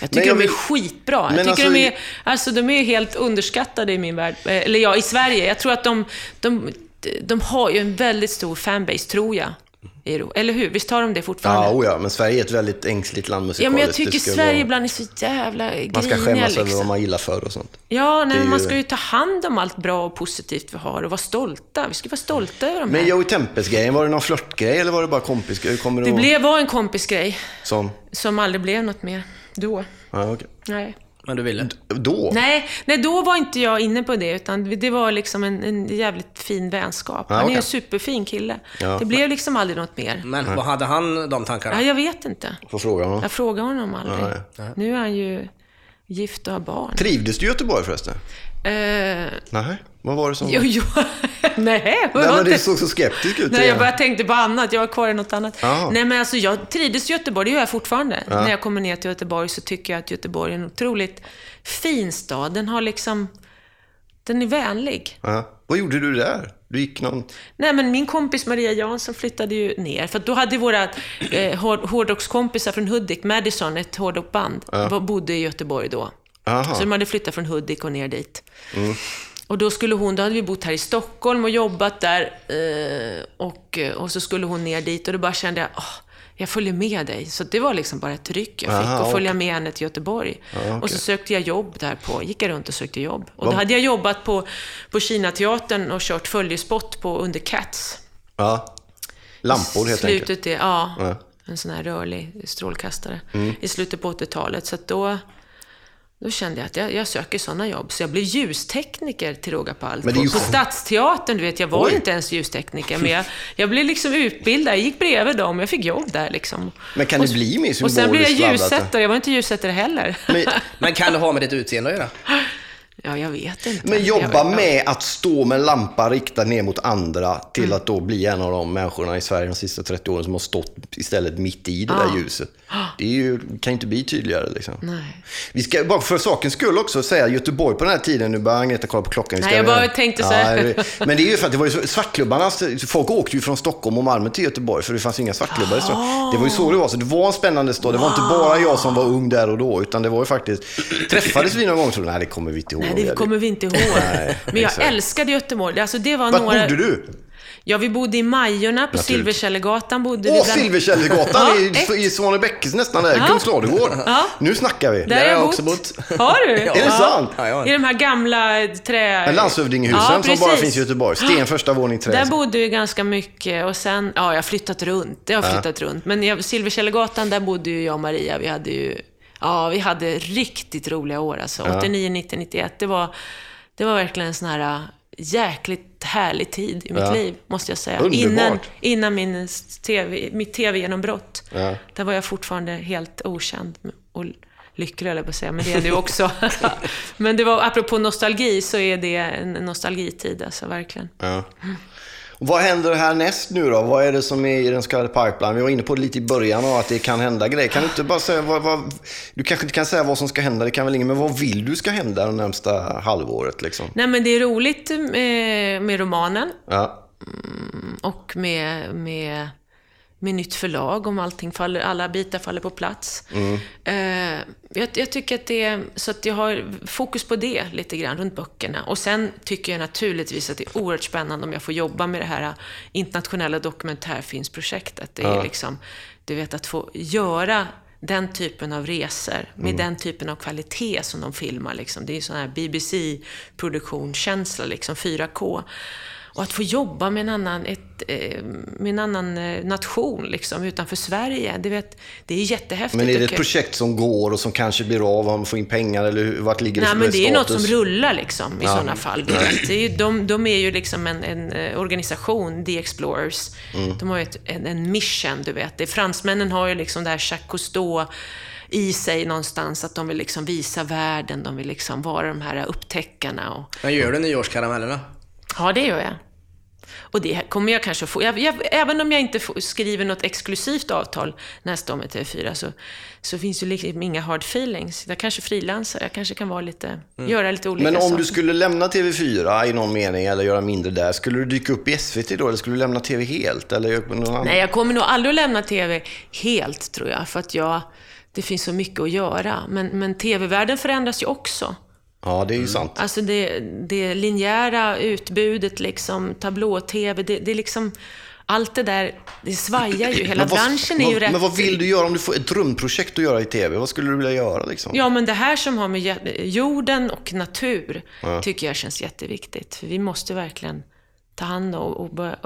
Speaker 1: Jag tycker
Speaker 2: jag
Speaker 1: de är
Speaker 2: vill-
Speaker 1: skitbra. Jag tycker
Speaker 2: alltså-
Speaker 1: de, är, alltså, de är helt underskattade i min värld. Eh, Eller ja, i Sverige. Jag tror att de, de, de har ju en väldigt stor fanbase, tror jag. I Ro- Eller hur? Visst har de det fortfarande?
Speaker 2: Ja, ja, men Sverige är ett väldigt ängsligt land
Speaker 1: Ja,
Speaker 2: musikaliskt.
Speaker 1: men jag
Speaker 2: Det
Speaker 1: tycker Sverige ibland är så jävla griniga
Speaker 2: Man ska skämmas över vad
Speaker 1: liksom.
Speaker 2: man gillar för och sånt.
Speaker 1: Ja, nej,
Speaker 2: Det
Speaker 1: men man
Speaker 2: ju-
Speaker 1: ska ju ta hand om allt bra och positivt vi har och vara stolta. Vi ska vara stolta över de
Speaker 2: Men
Speaker 1: här.
Speaker 2: Joey Tempest-grejen, var det någon flörtgrej eller var det bara kompisgrej? Kommer
Speaker 1: Det
Speaker 2: du
Speaker 1: blev, var en kompisgrej
Speaker 2: Som?
Speaker 1: som aldrig blev något mer. Då.
Speaker 2: Ja, okej.
Speaker 1: Nej.
Speaker 3: Men du ville?
Speaker 2: Då?
Speaker 1: Nej, nej, då var inte jag inne på det, utan det var liksom en, en jävligt fin vänskap.
Speaker 2: Ja,
Speaker 1: Han är
Speaker 2: okej.
Speaker 1: en superfin kille.
Speaker 2: Ja.
Speaker 1: Det blev liksom aldrig något mer.
Speaker 3: Men vad hade han de tankarna?
Speaker 1: Ja, jag vet inte.
Speaker 2: Får fråga honom.
Speaker 1: Jag frågar honom aldrig.
Speaker 2: Ja,
Speaker 1: Nu är han ju gift och har barn.
Speaker 2: Trivdes du i Göteborg förresten?
Speaker 1: Eh,
Speaker 2: Nej, vad var det som...
Speaker 1: jo, jo. nej,
Speaker 2: Nej, men
Speaker 1: det?
Speaker 2: såg så skeptisk ut.
Speaker 1: Nej, jag bara tänkte på annat. Jag var kvar i något annat.
Speaker 2: Jaha.
Speaker 1: Nej, men alltså jag trivdes i Göteborg. Det gör jag fortfarande. När jag kommer ner till Göteborg så tycker jag att Göteborg är en otroligt fin stad. Den har liksom... Den är vänlig.
Speaker 2: Ja. Vad gjorde du där? Du gick någon...
Speaker 1: Nej, men min kompis Maria Jansson flyttade ju ner. För då hade våra eh, hår- hårdrockskompisar från Hudik, Madison, ett hårdrockband, var- bodde i Göteborg då.
Speaker 2: Aha.
Speaker 1: Så de hade flyttat från Hudik och ner dit. Och då skulle hon, då hade vi bott här i Stockholm och jobbat där. Eh, och, och så skulle hon ner dit och då bara kände jag, åh, jag följer med dig. Så det var liksom bara ett tryck jag fick,
Speaker 2: Aha,
Speaker 1: att följa med henne till Göteborg. Och så sökte jag jobb där på, gick jag runt och sökte jobb. Och då hade jag jobbat på, på Kinateatern och kört följespott på under Cats.
Speaker 2: Ja. Lampor helt enkelt.
Speaker 1: Slutet är, ja,
Speaker 2: Ja.
Speaker 1: en sån här rörlig strålkastare.
Speaker 2: Mm.
Speaker 1: I slutet på 80-talet. Så då, då kände jag att jag, jag söker sådana jobb. Så jag blev ljustekniker till råga på allt.
Speaker 2: Ju
Speaker 1: på. Stadsteatern, du vet, jag var
Speaker 2: Oj.
Speaker 1: inte ens ljustekniker. Men jag, jag blev liksom utbildad, jag gick bredvid dem, jag fick jobb där liksom.
Speaker 2: Men kan
Speaker 1: och,
Speaker 2: det bli mer
Speaker 1: Och sen blev jag
Speaker 2: symboliskt
Speaker 1: ljussättare, jag var inte ljussättare heller.
Speaker 2: Men,
Speaker 3: Men kan det ha med ditt utseende att göra?
Speaker 1: Ja, jag vet inte.
Speaker 2: men jobba med att stå med en lampa riktad ner mot andra till
Speaker 1: Mm.
Speaker 2: att då bli en av de människorna i Sverige de sista 30 åren som har stått istället mitt i det där ljuset. Det ju, kan ju inte bli tydligare. Liksom.
Speaker 1: Nej.
Speaker 2: Vi ska bara för sakens skull också säga Göteborg på den här tiden, nu börjar Agneta kolla på klockan.
Speaker 1: Nej, jag bara tänkte så här.
Speaker 2: Ja, men det är ju för att det var ju svartklubbarna, folk åkte ju från Stockholm och Malmö till Göteborg för det fanns inga svartklubbar i Stockholm. Det var ju så det var, så det var en spännande stad. Det var inte bara jag som var ung där och då, utan det var ju faktiskt, träffades vi någon gång och trodde, nej det kommer vi inte ihåg.
Speaker 1: Nej, det kommer vi inte ihåg.
Speaker 2: Nej,
Speaker 1: men jag
Speaker 2: exakt.
Speaker 1: älskade Göteborg. Alltså, det var
Speaker 2: Vart
Speaker 1: några...
Speaker 2: bodde du?
Speaker 1: Ja, vi bodde i Majorna på. Silverkällegatan. Bodde
Speaker 2: Åh,
Speaker 1: bland-
Speaker 2: Silverkällegatan
Speaker 1: Ja,
Speaker 2: i, i Svanebäckes nästan där, Kungsladugård.
Speaker 1: Ja.
Speaker 2: Nu snackar vi.
Speaker 1: Där
Speaker 3: Där
Speaker 1: har jag
Speaker 3: också bott.
Speaker 1: Har du?
Speaker 2: Är det sant?
Speaker 3: Ja, ja.
Speaker 1: I de här gamla trä...
Speaker 2: Landshövdingehusen
Speaker 1: Ja,
Speaker 2: som bara finns i Göteborg. Sten första våning trä.
Speaker 1: Där bodde vi ganska mycket och sen, ja, jag har flyttat runt. Jag har flyttat runt. Men Silverkällegatan, där bodde ju jag och Maria. Vi hade ju, ja, vi hade riktigt roliga år alltså. 89, 90, 91. Det var, det var verkligen en sån här äh, jäkligt härlig tid i mitt
Speaker 2: Ja.
Speaker 1: liv, måste jag säga.
Speaker 2: Underbart.
Speaker 1: Innan, innan min TV, mitt TV-genombrott.
Speaker 2: Ja.
Speaker 1: Där var jag fortfarande helt okänd och lycklig, jag på att säga, men det är du också. men det var, apropå nostalgi, så är det en nostalgitid, alltså verkligen.
Speaker 2: Ja. Vad händer härnäst nu då? Vad är det som är i den så kallade pipeline? Vi var inne på det lite i början av att det kan hända grejer. Kan du inte bara säga vad, vad, Du kanske inte kan säga vad som ska hända, det kan väl ingen, men vad vill du ska hända det närmsta halvåret liksom?
Speaker 1: Nej, men det är roligt med, med romanen
Speaker 2: Ja.
Speaker 1: och med, med, med nytt förlag, om allting faller, alla bitar faller på plats. Eh, jag, jag tycker att det är, så att jag har fokus på det lite grann, runt böckerna. Och sen tycker jag naturligtvis att det är oerhört spännande om jag får jobba med det här internationella dokumentärfilmsprojektet. Det är liksom, du vet, att få göra den typen av resor med den typen av kvalitet som de filmar. Liksom. Det är ju sån här BBC-produktionskänsla, liksom 4K. Och att få jobba med en annan, ett, eh, med en annan eh, nation liksom, utanför Sverige, det, vet, det är jättehäftigt.
Speaker 2: Men är det ett projekt som går och som kanske blir av, om man får in pengar eller hur- vart ligger det
Speaker 1: Nej, men det är något
Speaker 2: status?
Speaker 1: som rullar liksom, i sådana fall. Det är ju, de, de är ju liksom en, en eh, organisation, The Explorers.
Speaker 2: Mm.
Speaker 1: De har ju ett, en, en mission, du vet. Det, fransmännen har ju liksom det här Jacques Cousteau i sig någonstans, att de vill liksom visa världen, de vill liksom vara de här upptäckarna. Och,
Speaker 3: Men gör du nyårskaramellerna?
Speaker 1: Ja, det gör jag. Och det kommer jag kanske få. Jag, jag, även om jag inte får, skriver något exklusivt avtal nästa år med TV4 så, så finns ju liksom inga hard feelings. Jag kanske frilansar, jag kanske kan vara lite, göra lite olika
Speaker 2: Men om
Speaker 1: saker.
Speaker 2: du skulle lämna TV4 i någon mening eller göra mindre där, skulle du dyka upp i SVT då eller skulle du lämna TV helt? Eller någon?
Speaker 1: Nej, jag kommer nog aldrig att lämna TV helt, tror jag. För att jag, det finns så mycket att göra. Men, men TV-världen förändras ju också.
Speaker 2: Ja, det är ju sant.
Speaker 1: Alltså det, det linjära utbudet, liksom, tablå-TV, det, det är liksom... Allt det där, det svajar ju. Hela
Speaker 2: vad-
Speaker 1: branschen är
Speaker 2: vad,
Speaker 1: ju rätt...
Speaker 2: Men vad vill du göra om du får ett drömprojekt att göra i TV? Vad skulle du vilja göra liksom?
Speaker 1: Ja, men det här som har med jorden och natur tycker jag känns jätteviktigt. För vi måste verkligen ta hand om och börja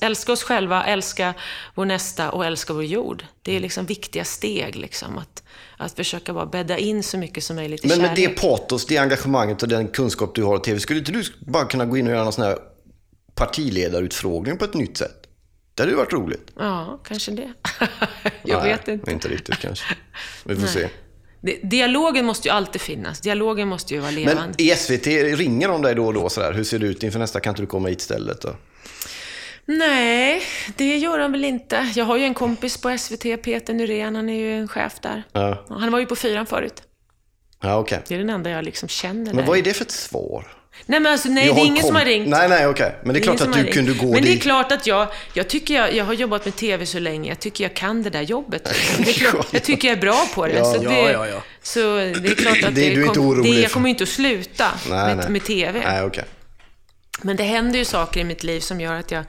Speaker 1: älska oss själva, älska vår nästa och älska vår jord. Det är liksom viktiga steg, liksom, att, att försöka bara bädda in så mycket som möjligt i
Speaker 2: Men med det
Speaker 1: kärlek.
Speaker 2: patos, det engagemanget och den kunskap du har i TV, skulle inte du bara kunna gå in och göra någon sån här partiledarutfrågning på ett nytt sätt? Det hade ju varit roligt.
Speaker 1: Ja, kanske det. jag
Speaker 2: Nej,
Speaker 1: vet inte.
Speaker 2: Inte riktigt kanske. Vi får
Speaker 1: Nej.
Speaker 2: se.
Speaker 1: Dialogen måste ju alltid finnas. Dialogen måste ju vara
Speaker 2: Men
Speaker 1: levande.
Speaker 2: i SVT, ringer de dig då och då sådär? Hur ser det ut inför nästa? Kan inte du komma hit istället då?
Speaker 1: Nej, det gör de väl inte. Jag har ju en kompis på SVT, Peter Nyrén, han är ju en chef där.
Speaker 2: Ja,
Speaker 1: Han var ju på fyran förut.
Speaker 2: ja okej.
Speaker 1: Det är den enda jag liksom känner
Speaker 2: Men
Speaker 1: där.
Speaker 2: vad är det för ett svar?
Speaker 1: Nej, men alltså, nej,
Speaker 2: Jag
Speaker 1: det är ingen som har
Speaker 2: kom-
Speaker 1: ringt.
Speaker 2: Nej, nej, okej. Men det är klart att du kunde gå
Speaker 1: Men det är
Speaker 2: dit.
Speaker 1: klart att jag, jag tycker jag, jag har jobbat med TV så länge, jag tycker jag kan det där jobbet. Det är klart, jag tycker jag är bra på det.
Speaker 2: Ja.
Speaker 1: Så, det,
Speaker 3: Ja, ja,
Speaker 1: så det är klart att
Speaker 2: Det- inte
Speaker 1: kom,
Speaker 2: orolig
Speaker 1: det, jag
Speaker 2: för-
Speaker 1: kommer inte att sluta
Speaker 2: Nej,
Speaker 1: med,
Speaker 2: nej.
Speaker 1: med TV.
Speaker 2: Nej, okej.
Speaker 1: Men det händer ju saker i mitt liv som gör att jag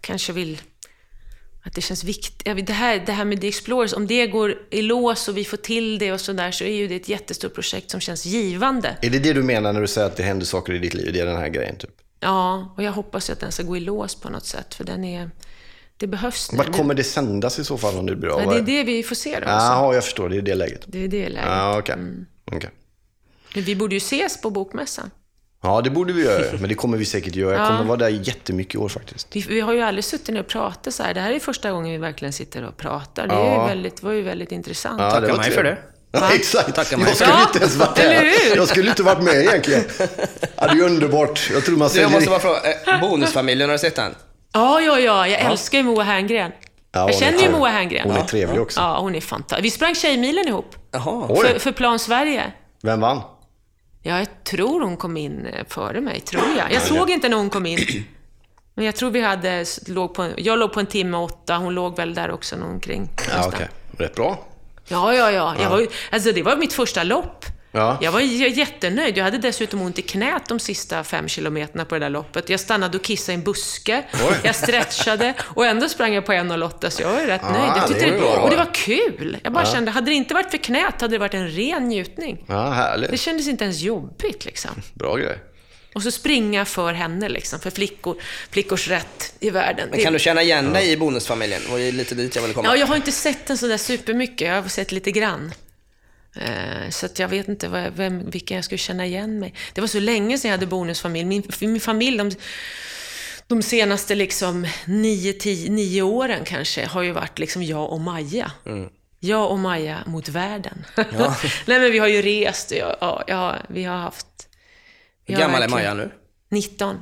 Speaker 1: kanske vill att det känns viktigt. Det här, det här med The Explorers, om det går i lås och vi får till det och sådär, så är ju det ett jättestort projekt som känns givande.
Speaker 2: Är det det du menar när du säger att det händer saker i ditt liv? Det är den här grejen, typ?
Speaker 1: Ja, och jag hoppas ju att den ska gå i lås på något sätt, för den är... Det behövs nu.
Speaker 2: Vart kommer det sändas i så fall om det blir av?
Speaker 1: Ja, det är det vi får se då.
Speaker 2: Jaha, jag förstår. Det är det läget.
Speaker 1: Det är det läget.
Speaker 2: Ja, okej.
Speaker 1: Mm.
Speaker 2: Okej.
Speaker 1: Men vi borde ju ses på bokmässan.
Speaker 2: Ja, det borde vi göra. Men det kommer vi säkert göra. Jag
Speaker 1: Ja.
Speaker 2: kommer vara där jättemycket i år faktiskt.
Speaker 1: Vi, vi har ju aldrig suttit ner och pratat så här. Det här är första gången vi verkligen sitter och pratar. Det är
Speaker 2: Ja.
Speaker 1: ju väldigt, var ju väldigt intressant.
Speaker 2: Ja, var
Speaker 3: mig för det.
Speaker 2: Ja, exakt.
Speaker 3: Tackar mig
Speaker 2: jag
Speaker 3: för
Speaker 2: skulle
Speaker 1: det.
Speaker 2: inte ens varit där. Jag skulle inte varit med egentligen. Ja, det är underbart. Jag tror man
Speaker 3: Du, jag
Speaker 2: säljer...
Speaker 3: måste bara fråga, eh, Bonusfamiljen, har du sett den?
Speaker 1: Ja, ja, ja. Jag älskar ju Moa Herngren.
Speaker 2: Ja,
Speaker 1: jag känner ju. Moa Herngren.
Speaker 2: Hon är trevlig också.
Speaker 1: Ja, hon är fantastisk. Vi sprang Tjejmilen ihop.
Speaker 3: Jaha.
Speaker 1: För, för Plan Sverige.
Speaker 2: Vem vann?
Speaker 1: Ja, jag tror hon kom in eh, före mig, tror jag. Jag såg inte när hon kom in. Men jag tror vi hade, låg på, jag låg på en timme åtta, hon låg väl där också någon omkring.
Speaker 2: Ja, okej. Rätt bra.
Speaker 1: Ja, ja, ja. Jag var, alltså, det var mitt första lopp.
Speaker 2: Ja.
Speaker 1: Jag var jättenöjd. Jag hade dessutom ont i knät de sista fem kilometerna på det där loppet. Jag stannade och kissade i en buske. Jag stretchade och ändå sprang jag på 1.08 så jag var ju rätt nöjd. Jag
Speaker 2: det
Speaker 1: tyckte
Speaker 2: var
Speaker 1: det,
Speaker 2: bra.
Speaker 1: och det var kul. Jag bara kände, hade det inte varit för knät hade det varit en ren njutning.
Speaker 2: Ja,
Speaker 1: Det
Speaker 2: härligt.
Speaker 1: kändes inte ens jobbigt liksom.
Speaker 2: Bra grej.
Speaker 1: Och så springa för henne liksom, för flickor, flickors rätt i världen.
Speaker 3: Men kan du känna igen dig i Bonusfamiljen? Det var ju lite dit jag ville komma.
Speaker 1: Ja, jag har inte sett den sådär supermycket. Jag har sett lite grann. Eh, Så jag vet inte vad, vem, vilken jag skulle känna igen mig. Det var så länge sedan jag hade bonusfamilj. Min, min familj, de, de senaste liksom nio, tio, nio åren kanske, har ju varit liksom jag och Maja. Jag och Maja mot världen. Nej, men vi har ju rest. ja, ja, vi har haft...
Speaker 3: Hur gammal är Maja nu?
Speaker 1: 19.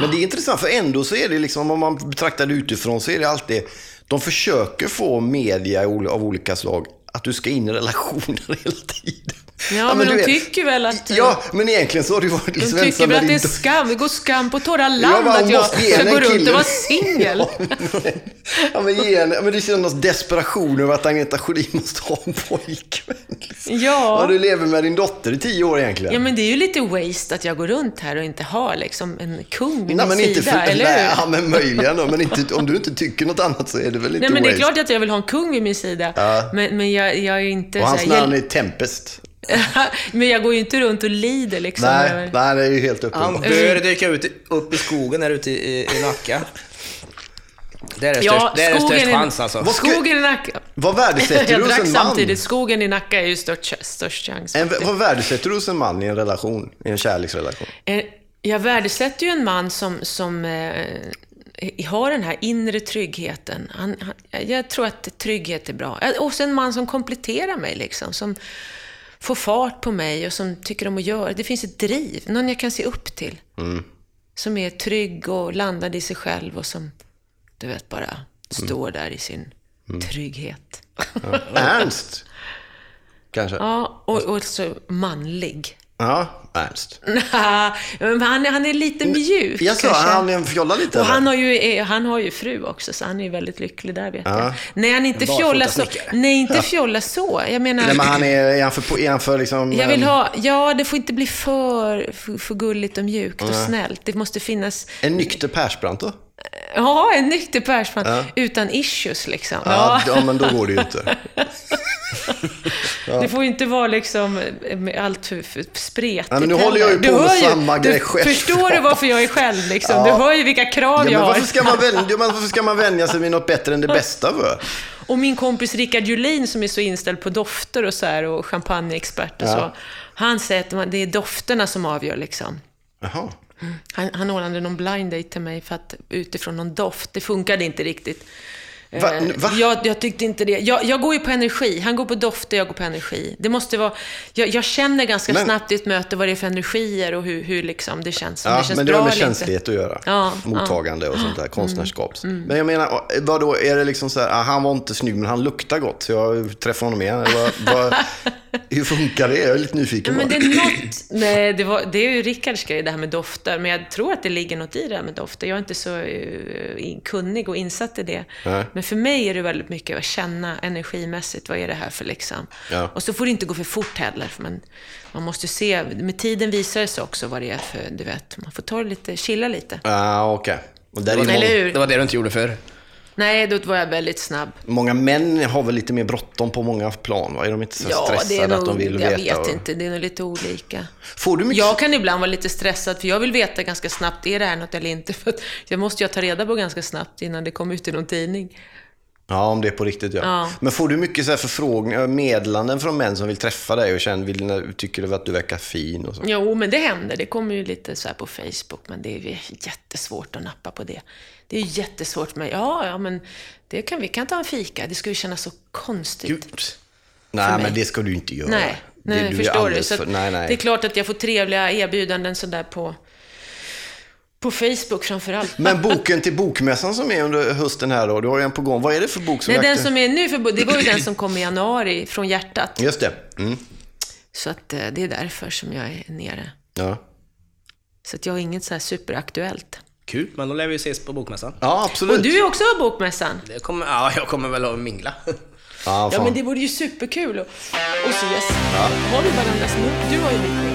Speaker 2: Men det är intressant, för ändå så är det liksom, om man betraktar det utifrån, så är det alltid, de försöker få media av olika slag att du ska in i relationer hela tiden.
Speaker 1: Ja, men,
Speaker 2: du
Speaker 1: de
Speaker 2: vet-
Speaker 1: tycker väl att...
Speaker 2: Ja, men egentligen så har det ju varit
Speaker 1: De
Speaker 2: liksom
Speaker 1: tycker väl att det är skam, det går skam på torra land
Speaker 2: Ja, men
Speaker 1: att jag ska gå runt och vara singel.
Speaker 2: ja, men, ge henne, men det känns någon desperation över att Agneta Sjödin måste ha en pojkvän. Liksom.
Speaker 1: Ja.
Speaker 2: Ja, du lever med din dotter i tio år egentligen.
Speaker 1: Ja, men det är ju lite waste att jag går runt här och inte har liksom en kung vid
Speaker 2: Nej,
Speaker 1: min
Speaker 2: men
Speaker 1: sida,
Speaker 2: för,
Speaker 1: eller hur?
Speaker 2: ja, men möjligen då. Men inte, om du inte tycker något annat så är det väl inte
Speaker 1: Nej, men det är
Speaker 2: waste.
Speaker 1: klart att jag vill ha en kung vid min sida. Men, men jag, jag är inte
Speaker 2: Och hans namn är Tempest.
Speaker 1: Men jag går ju inte runt och lider liksom.
Speaker 2: Nej, nej, det är ju helt
Speaker 3: Han
Speaker 2: uppenbart.
Speaker 3: bör dyka ut, upp i skogen här ute i, i Nacka. Det är det
Speaker 1: Ja,
Speaker 3: störst, det är störst
Speaker 1: är-
Speaker 3: chans alltså.
Speaker 2: Vad
Speaker 1: Skogen i Nacka.
Speaker 2: Vad värdesätter
Speaker 1: Jag
Speaker 2: du hos en man?
Speaker 1: samtidigt. Skogen i Nacka är ju störst, störst chans.
Speaker 2: En, vad värdesätter du hos en man i en relation? I en kärleksrelation?
Speaker 1: Eh, Jag värdesätter ju en man som, som eh, har den här inre tryggheten. Han, han, jag tror att trygghet är bra. Eh, Och så en man som kompletterar mig, liksom, som får fart på mig och som tycker om att göra. Det finns ett driv, någon jag kan se upp till. Som är trygg och landad i sig själv och som, du vet, bara står där i sin trygghet.
Speaker 2: Ernst? Kanske? Ja,
Speaker 1: Ja, och, och så manlig.
Speaker 2: Ernst.
Speaker 1: men han, är- han är lite mjuk.
Speaker 2: Jag sa, han är en fjolla lite
Speaker 1: Och
Speaker 2: eller?
Speaker 1: han har, ju, eh, han har ju fru också, så han är ju väldigt lycklig där vet jag. Nej, han är inte
Speaker 3: En
Speaker 1: fjolla så. Nej, inte fjolla så. Jag menar,
Speaker 2: Nej, men han är, är han för, är han för liksom...
Speaker 1: jag vill
Speaker 2: ehm,
Speaker 1: ha, ja, det får inte bli för, för, för gulligt och mjukt och snällt. Det måste finnas,
Speaker 2: En nykter Persbrandt då?
Speaker 1: ja, en nykter Persbrandt utan issues liksom.
Speaker 2: Ja,
Speaker 1: Ja,
Speaker 2: ja, men då går det ju inte.
Speaker 1: Det får ju inte vara liksom allt för, spretigt
Speaker 2: Nej, men nu håller jag ju på
Speaker 1: Du
Speaker 2: med
Speaker 1: ju-
Speaker 2: samma
Speaker 1: du,
Speaker 2: grej själv.
Speaker 1: Förstår du varför jag är själv liksom?
Speaker 2: Ja.
Speaker 1: Du hör ju vilka krav
Speaker 2: Ja, men
Speaker 1: jag har.
Speaker 2: varför, ska man välja, ja, men varför ska man vänja sig vid något bättre än det bästa för?
Speaker 1: Och min kompis Rickard Julin som är så inställd på dofter och så här och champagneexpert och
Speaker 2: Ja.
Speaker 1: så. Han säger att man- det är dofterna som avgör liksom.
Speaker 2: Jaha.
Speaker 1: Han, han ordnade någon blind date till mig för att utifrån någon doft, det funkade inte riktigt.
Speaker 2: Va-
Speaker 1: Eh,
Speaker 2: va?
Speaker 1: Jag, jag tyckte inte det. Jag, jag går ju på energi. Han går på dofter, jag går på energi. Det måste vara... Jag, jag känner ganska
Speaker 2: Men-
Speaker 1: snabbt i ett möte vad det är för energier och hur, hur liksom det känns.
Speaker 2: Ja,
Speaker 1: det känns
Speaker 2: men det har med
Speaker 1: eller inte.
Speaker 2: känslighet att göra.
Speaker 1: Ja,
Speaker 2: Mottagande och sånt där, konstnärskap.
Speaker 1: Mm.
Speaker 2: Men jag menar, vadå, är det liksom så här, ah, han var inte snygg men han luktar gott, så jag träffar honom igen? Vad, vad, Hur funkar det? Jag är lite nyfiken
Speaker 1: Men det är något, nej, det, var, det är ju Rickards grej det här med dofter, men jag tror att det ligger något i det här med dofter. Jag är inte så uh, kunnig och insatt i det.
Speaker 2: Nej.
Speaker 1: Men för mig är det väldigt mycket att känna energimässigt, vad är det här för liksom?
Speaker 2: Ja.
Speaker 1: Och så får det inte gå för fort heller, för man, man måste se, med tiden visar det sig också vad det är för, du vet, man får ta det lite, chilla lite.
Speaker 2: Ah, okej.
Speaker 1: Hur?
Speaker 3: Det var det du inte gjorde förr.
Speaker 1: Nej, då var jag väldigt snabb.
Speaker 2: många män har väl lite mer bråttom på många plan, va? Är de inte så
Speaker 1: Ja,
Speaker 2: stressade
Speaker 1: det nog,
Speaker 2: att de vill
Speaker 1: jag
Speaker 2: veta?
Speaker 1: vet
Speaker 2: och-
Speaker 1: inte, det är nog lite olika.
Speaker 2: Får du mycket...
Speaker 1: Jag kan ibland vara lite stressad, för jag vill veta ganska snabbt, är det här något eller inte? För jag måste ju ta reda på ganska snabbt innan det kommer ut i någon tidning.
Speaker 2: Ja, om det är på riktigt ja.
Speaker 1: Ja.
Speaker 2: Men får du mycket så här förfrågningar, meddelanden från män som vill träffa dig och känner, vill, tycker att du verkar fin och så?
Speaker 1: Jo, men det händer. Det kommer ju lite så här på Facebook, men det är jättesvårt att nappa på det. Det är jättesvårt med, ja, ja, men det kan vi kan ta en fika. Det skulle kännas så konstigt.
Speaker 2: Gud. Nej, men det ska du inte göra.
Speaker 1: Nej,
Speaker 2: Det-
Speaker 1: nej
Speaker 2: du
Speaker 1: förstår du.
Speaker 2: för- nej, nej.
Speaker 1: Det är klart att jag får trevliga erbjudanden sådär på, på Facebook framför allt.
Speaker 2: Men boken till Bokmässan som är under hösten här då, du har ju en på gång. Vad är det för bok som
Speaker 1: Nej,
Speaker 2: är
Speaker 1: den som är nu, för, det var ju den som kom i januari, från hjärtat.
Speaker 2: Just det. Mm.
Speaker 1: Så att eh, det är därför som jag är nere.
Speaker 2: Ja.
Speaker 1: Så att jag har inget så här superaktuellt.
Speaker 3: Kul, men då lär vi ses på bokmässan.
Speaker 2: ja, absolut.
Speaker 1: Och du är också på Bokmässan.
Speaker 3: Det kommer, ja, jag kommer väl att mingla.
Speaker 2: Ja,
Speaker 1: Ja, men det vore ju superkul att ses. Har vi varandras nummer? Du har ju mitt nummer.